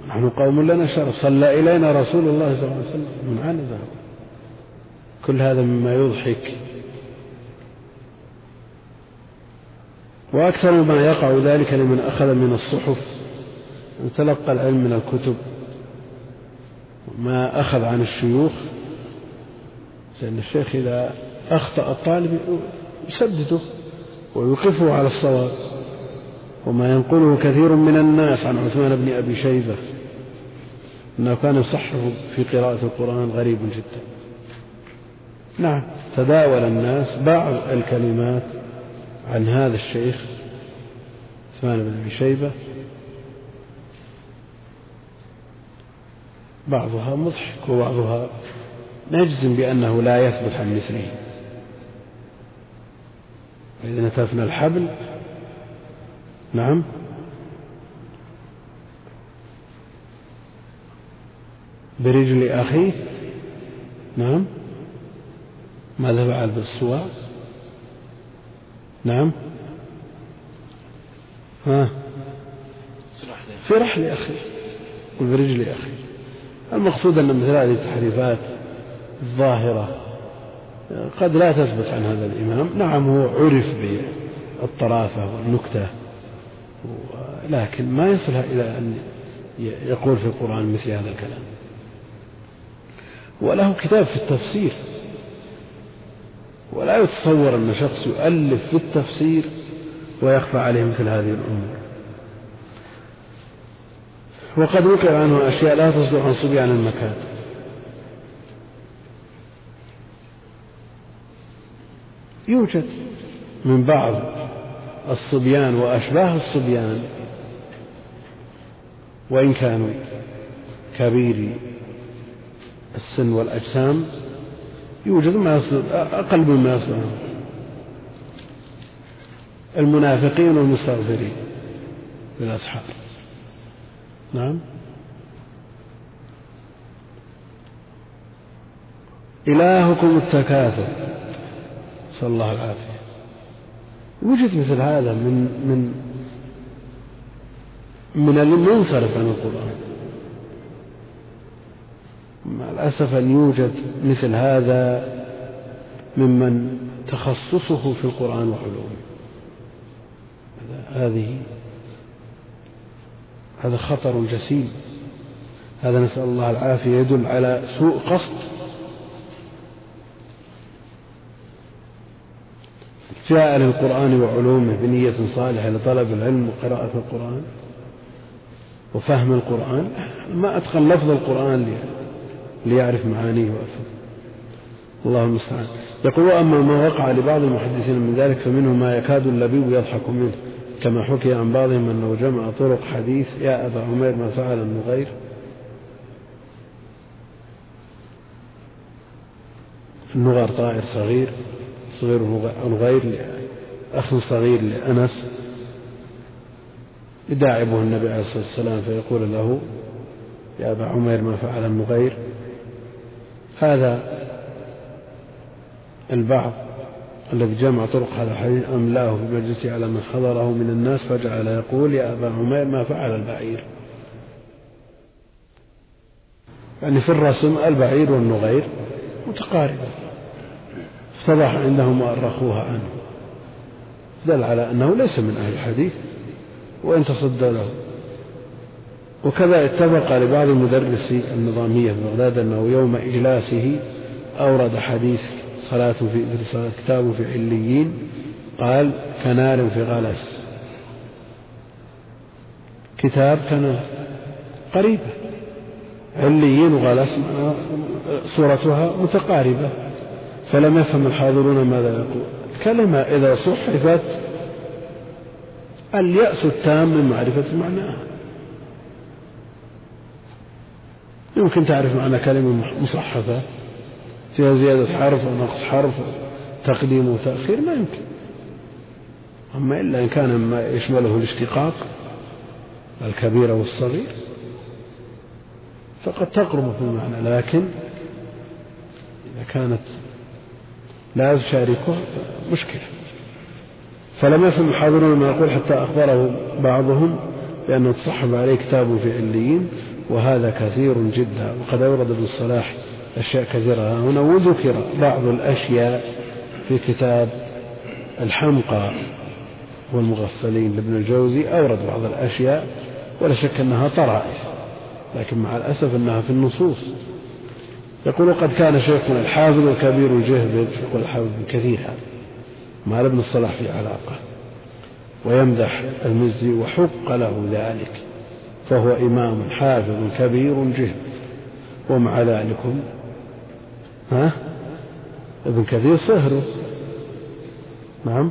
نحن قوم لنا شرف. صلى إلينا رسول الله صلى الله عليه وسلم من عنزة. كل هذا مما يضحك. وأكثر ما يقع ذلك لمن أخذ من الصحف تلقى العلم من الكتب. ما أخذ عن الشيوخ لأن الشيخ إذا أخطأ الطالب يسدده ويوقفه على الصواب. وما ينقله كثير من الناس عن عثمان بن أبي شيبة أنه كان يصحح في قراءة القرآن غريب جدا. نعم تداول الناس بعض الكلمات عن هذا الشيخ عثمان بن أبي شيبة بعضها مضحك وبعضها نجزم بأنه لا يثبت عن مثله. فإذا نتفنا الحبل نعم. برجل أخيه نعم. ماذا فعل بالصواع نعم. ها. في رحل أخيه برجل أخيه المقصود أن مثل هذه التحريفات الظاهرة قد لا تثبت عن هذا الإمام. نعم هو عرف بالطرافة والنكتة لكن ما يصل إلى أن يقول في القرآن مثل هذا الكلام. وله كتاب في التفسير. ولا يتصور أن شخص يؤلف في التفسير ويخفى عليه مثل هذه الأمور. وقد وقع عنه أشياء لا تصدر عن صبيان المكان. يوجد. من بعض الصبيان وأشباه الصبيان وإن كانوا كبيري السن والأجسام يوجد ما أقل مما يصل المنافقين والمستغفرين للأصحاب. نعم. إلهكم التكاثر. نسأل الله العافية. وجد مثل هذا من من من المنصرف عن القرآن. مع الأسف أن يوجد مثل هذا ممن تخصصه في القرآن وعلومه. هذه هذا خطر جسيم. هذا نسأل الله العافية يدل على سوء قصد. جاء للقرآن وعلومه بنية صالحة لطلب العلم وقراءة القرآن وفهم القرآن. ما أتقن لفظ القرآن ليعرف معانيه وأفهم. الله المستعان. يقول وأما ما وقع لبعض المحدثين من ذلك فمنه ما يكاد اللبيب يضحك منه. كما حكي عن بعضهم أنه جمع طرق حديث. يا أبا عمير ما فعل النغير النغر طائر صغير صغير نغير أخ صغير لأنس. يداعبه النبي عليه الصلاة والسلام فيقول له يا أبا عمير ما فعل النغير هذا البعض الذي جمع طرق هذا الحديث أملاه في مجلسه على من حضره من الناس فجعل يقول يا أبا عمير ما فعل البعير. يعني في الرسم البعير والنغير متقاربة افتضح عندهم وأرخوها عنه. دل على أنه ليس من أهل الحديث وإن تصدى له. وكذا اتفق لبعض مدرسي النظامية في بغداد أنه يوم إجلاسه أورد حديث صلاة في كتاب في عليين قال كنار في غلس. كتاب كنار قريبة عليين وغلس صورتها متقاربة. فلم يفهم الحاضرون ماذا يقول. الكلمة إذا صحفت اليأس التام من معرفة معناها. يمكن تعرف معنى كلمة مصحفة. فيها زيادة حرف أو نقص حرف تقديم وتأخير ما يمكن. أما إلا إن كان ما يشمله الاشتقاق الكبير والصغير فقد تقرب في المعنى. لكن إذا كانت لا تشاركه مشكلة. فلم يفهم الحاضرون ما يقول حتى أخبره بعضهم بأنه تصحب عليه كتاب في عليين وهذا كثير جدا. وقد أورد ابن الصلاح أشياء كثيرة. هنا وذكر بعض الأشياء في كتاب الحمقى والمغفلين لابن الجوزي أورد بعض الأشياء ولا شك أنها طرائف لكن مع الأسف أنها في النصوص. يقول قد كان شيخنا الحافظ الكبير الجهبذ يقول الحافظ كثير هذا مع ابن الصلاح في علاقة ويمدح المزي وحق له ذلك فهو إمام حافظ كبير جهد ومع ذلك ها؟ ابن كثير صهره نعم.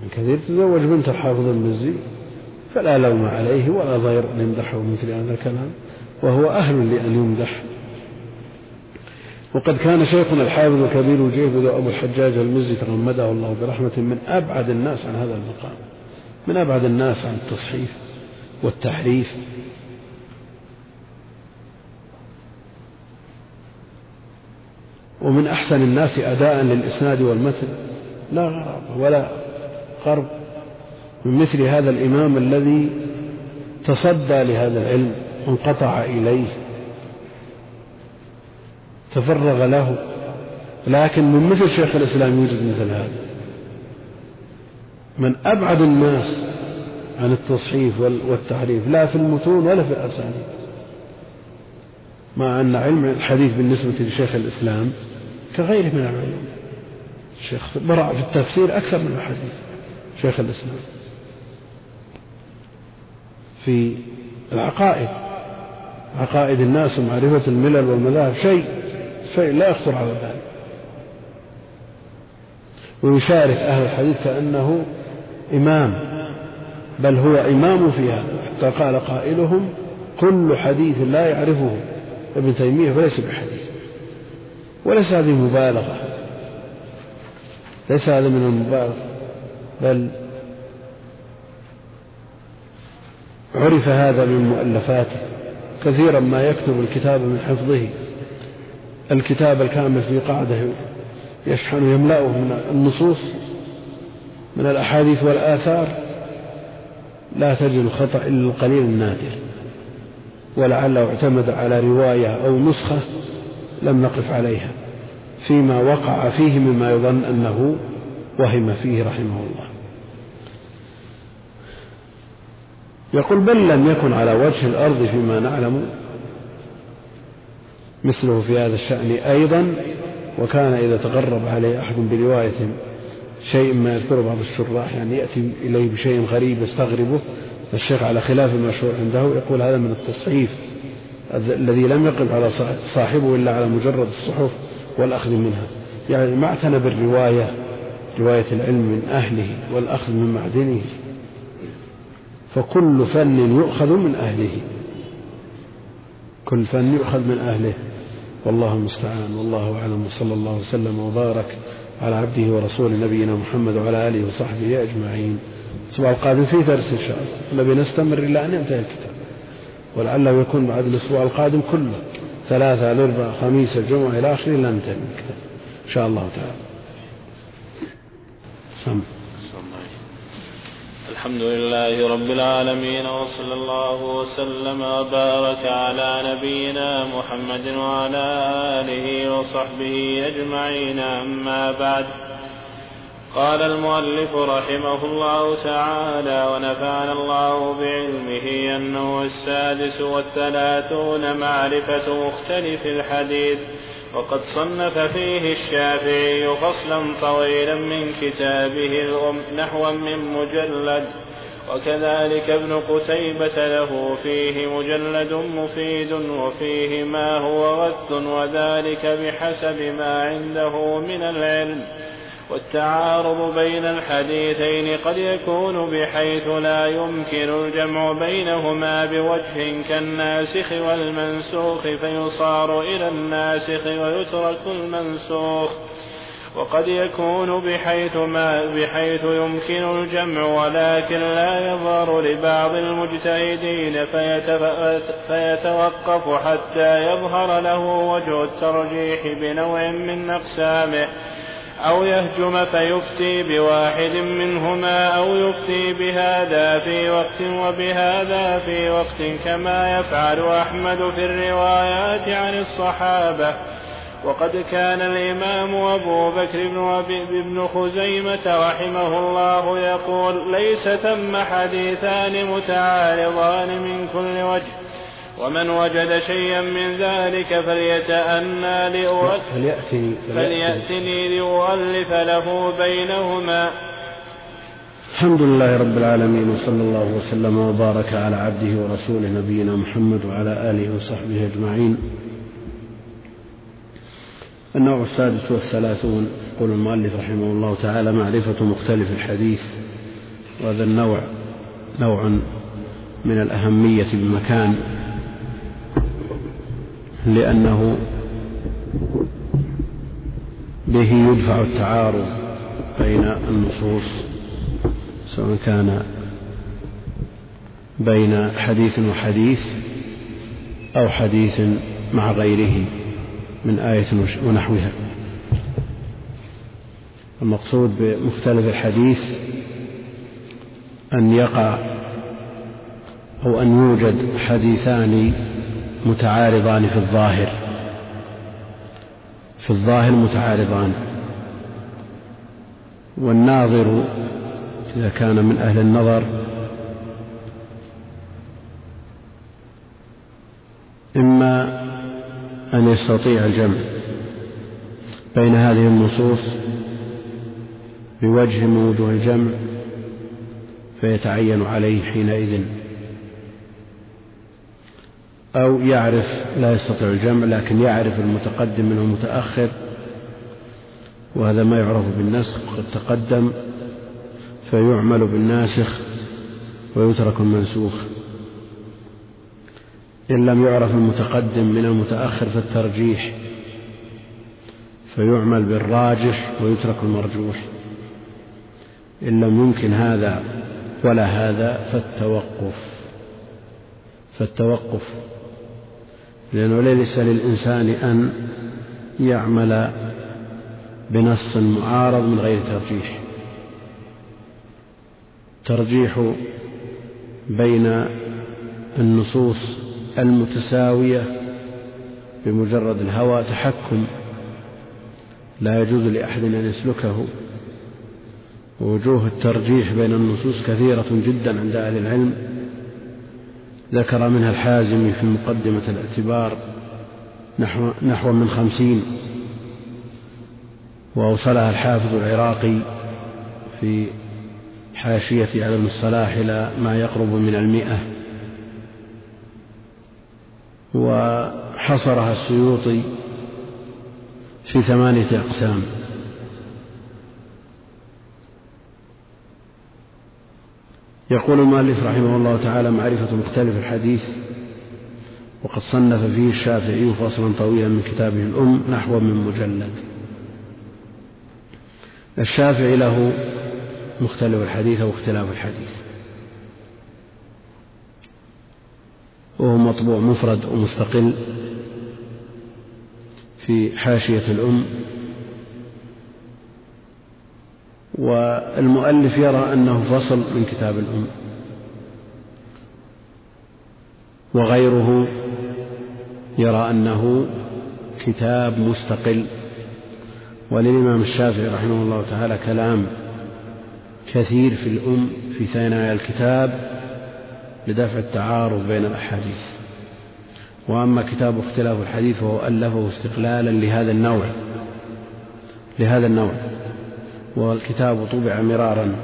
ابن كثير تزوج بنت الحافظ المزي فلا لوم عليه ولا ضير أن يمدحه مثل هذا الكلام وهو أهل لأن يمدح. وقد كان شيخنا الحافظ الكبير الجيد أبو الحجاج المزي تغمده الله برحمة من أبعد الناس عن هذا المقام من أبعد الناس عن التصحيف والتحريف. ومن أحسن الناس أداء للإسناد والمتن. لا غرابة ولا قرب من مثل هذا الإمام الذي تصدى لهذا العلم وانقطع إليه تفرغ له. لكن من مثل شيخ الإسلام يوجد مثل هذا. من أبعد الناس عن التصحيف والتحريف لا في المتون ولا في الأسانيد. مع أن علم الحديث بالنسبة لشيخ الإسلام كغيره من العلوم. الشيخ برع في التفسير أكثر من الحديث شيخ الإسلام. في العقائد عقائد الناس ومعرفة الملل والمذاهب شيء شيء لا يخطر على البال. ويشارك أهل الحديث كأنه إمام بل هو إمام في هذا حتى قال قائلهم كل حديث لا يعرفه ابن تيمية فليس بحديث وليس هذه مبالغة ليس هذا من المبالغة بل عرف هذا من مؤلفاته كثيرا ما يكتب الكتاب من حفظه الكتاب الكامل في قاعدة يشحن يملأه من النصوص من الأحاديث والآثار لا تجد الخطأ إلا القليل النادر. ولعله اعتمد على رواية أو نسخة لم نقف عليها فيما وقع فيه مما يظن أنه وهم فيه رحمه الله. يقول بل لم يكن على وجه الأرض فيما نعلم مثله في هذا الشأن أيضا وكان إذا تقرب عليه أحد برواية شيء ما يذكره بعض الشراح يعني يأتي إليه بشيء غريب يستغربه الشيخ على خلاف المشهور عنده يقول هذا من التصحيف الذي لم يقف على صاحبه إلا على مجرد الصحف والأخذ منها. يعني ما اعتنى بالرواية رواية العلم من أهله والأخذ من معدنه. فكل فن يؤخذ من أهله. كل فن يؤخذ من أهله. والله المستعان والله أعلم وصلى الله وسلم وبارك على عبده ورسوله نبينا محمد وعلى آله وصحبه أجمعين. الأسبوع القادم في درس إن شاء الله. نبي نستمر إلى أن ينتهي الكتاب. ولعله يكون بعد الأسبوع القادم كله. ثلاثة الأربعاء خميس الجمعة إلى آخره لا ننتهي من الكتاب. إن شاء الله تعالى. سم. الحمد لله رب العالمين وصلى الله وسلم وبارك على نبينا محمد وعلى آله وصحبه أجمعين. أما بعد قال المؤلف رحمه الله تعالى ونفعنا الله بعلمه أنه السادس والثلاثون معرفة مختلف الحديث وقد صنف فيه الشافعي فصلا طويلا من كتابه الأم نحوا من مجلد وكذلك ابن قتيبة له فيه مجلد مفيد وفيه ما هو غث وذلك بحسب ما عنده من العلم. والتعارض بين الحديثين قد يكون بحيث لا يمكن الجمع بينهما بوجه كالناسخ والمنسوخ فيصار إلى الناسخ ويترك المنسوخ. وقد يكون بحيث ما بحيث يمكن الجمع ولكن لا يظهر لبعض المجتهدين فيتوقف حتى يظهر له وجه الترجيح بنوع من أقسامه. أو يهجم فيفتي بواحد منهما أو يفتي بهذا في وقت وبهذا في وقت كما يفعل أحمد في الروايات عن الصحابة. وقد كان الإمام أبو بكر بن, بن خزيمة رحمه الله يقول ليس ثم حديثان متعارضان من كل وجه. ومن وجد شيئا من ذلك فليتأنى لأؤلف فليأتني, فليأتني لأؤلف له بينهما. الحمد لله رب العالمين وصلى الله وسلم وبارك على عبده ورسوله نبينا محمد وعلى آله وصحبه أجمعين. النوع السادس والثلاثون يقول المؤلف رحمه الله تعالى معرفة مختلف الحديث. وهذا النوع نوع من الأهمية بمكان لأنه به يدفع التعارض بين النصوص سواء كان بين حديث وحديث أو حديث مع غيره من آية ونحوها. المقصود بمختلف الحديث أن يقع أو أن يوجد حديثان متعارضان في الظاهر. في الظاهر متعارضان. والناظر إذا كان من أهل النظر إما أن يستطيع الجمع بين هذه النصوص بوجه من وجوه الجمع فيتعين عليه حينئذ. أو يعرف لا يستطيع الجمع لكن يعرف المتقدم من المتأخر وهذا ما يعرف بالنسخ قد تقدم فيعمل بالناسخ ويترك المنسوخ. إن لم يعرف المتقدم من المتأخر فالترجيح فيعمل بالراجح ويترك المرجوح. إن لم يمكن هذا ولا هذا فالتوقف فالتوقف لأنه ليس للإنسان أن يعمل بنص معارض من غير ترجيح. ترجيح بين النصوص المتساوية بمجرد الهوى تحكم. لا يجوز لأحد أن يسلكه. ووجوه الترجيح بين النصوص كثيرة جدا عند أهل العلم. ذكر منها الحازمي في مقدمة الاعتبار نحو, نحو من خمسين وأوصلها الحافظ العراقي في حاشية ابن الصلاح إلى ما يقرب من المئة. وحصرها السيوطي في ثمانية أقسام. يقول المؤلف رحمه الله تعالى معرفة مختلف الحديث وقد صنف فيه الشافعي فصلا طويلا من كتابه الأم نحو من مجلد. الشافعي له مختلف الحديث أو اختلاف الحديث. وهو مطبوع مفرد ومستقل في حاشية الأم والمؤلف يرى أنه فصل من كتاب الأم. وغيره يرى أنه كتاب مستقل. وللإمام الشافعي رحمه الله تعالى كلام كثير في الأم في ثنايا الكتاب لدفع التعارض بين الأحاديث. وأما كتاب اختلاف الحديث فهو ألفه استقلالا لهذا النوع لهذا النوع. والكتاب طبع مرارا.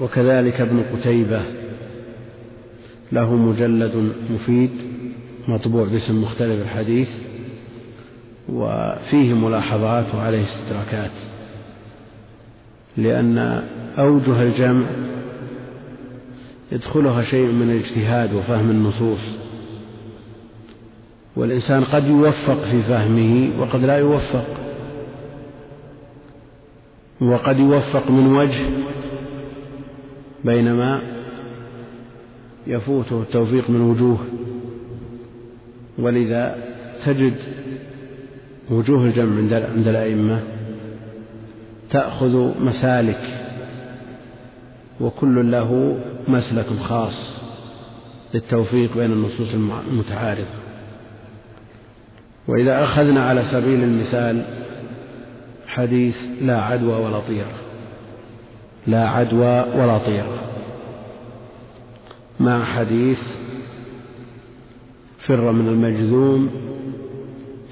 وكذلك ابن قتيبة له مجلد مفيد مطبوع باسم مختلف الحديث وفيه ملاحظات وعليه استدراكات. لأن أوجه الجمع يدخلها شيء من الاجتهاد وفهم النصوص. والإنسان قد يوفق في فهمه وقد لا يوفق. وقد يوفق من وجه بينما يفوته التوفيق من وجوه. ولذا تجد وجوه الجمع عند الأئمة تأخذ مسالك وكل له مسلك خاص للتوفيق بين النصوص المتعارضة. وإذا أخذنا على سبيل المثال حديث لا عدوى ولا طيرة لا عدوى ولا طيرة مع حديث فر من المجذوم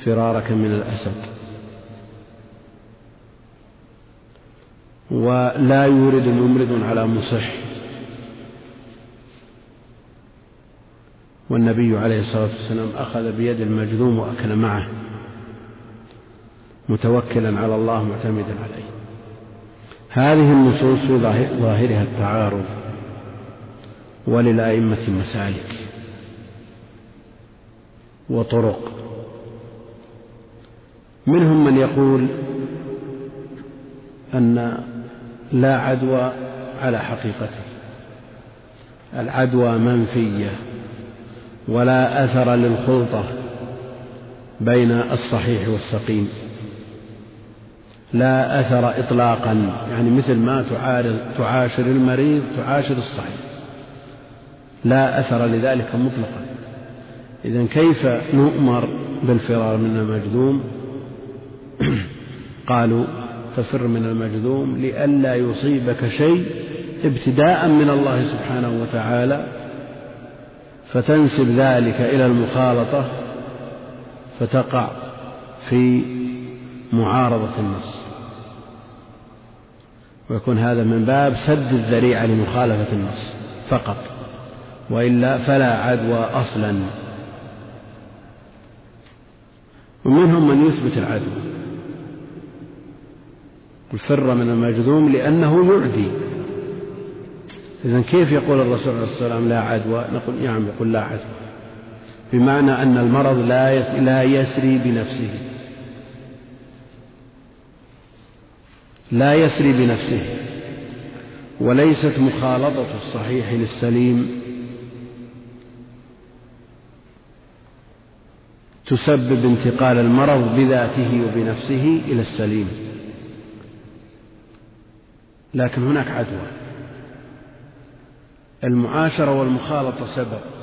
فرارك من الأسد. ولا يورد ممرض على مصح. والنبي عليه الصلاة والسلام أخذ بيد المجذوم وأكل معه. متوكلا على الله معتمدا عليه. هذه النصوص في ظاهرها التعارض وللأئمة مسالك وطرق. منهم من يقول أن لا عدوى على حقيقته. العدوى منفية ولا أثر للخلطة بين الصحيح والسقيم. لا أثر إطلاقا يعني مثل ما تعارض تعاشر المريض تعاشر الصحيح لا أثر لذلك مطلقا. إذا كيف نؤمر بالفرار من المجذوم؟ قالوا تفر من المجذوم لئلا يصيبك شيء ابتداء من الله سبحانه وتعالى فتنسب ذلك إلى المخالطة فتقع في معارضة النص. ويكون هذا من باب سد الذريعة لمخالفة النص فقط. وإلا فلا عدوى أصلا. ومنهم من يثبت العدوى الفر من المجذوم لأنه يعدي. إذا كيف يقول الرسول عليه الصلاة والسلام لا عدوى؟ نقول نعم يقول لا عدوى. بمعنى أن المرض لا يسري بنفسه. لا يسري بنفسه وليست مخالطة الصحيح للسليم. تسبب انتقال المرض بذاته وبنفسه إلى السليم. لكن هناك عدوى. المعاشرة والمخالطة سبب.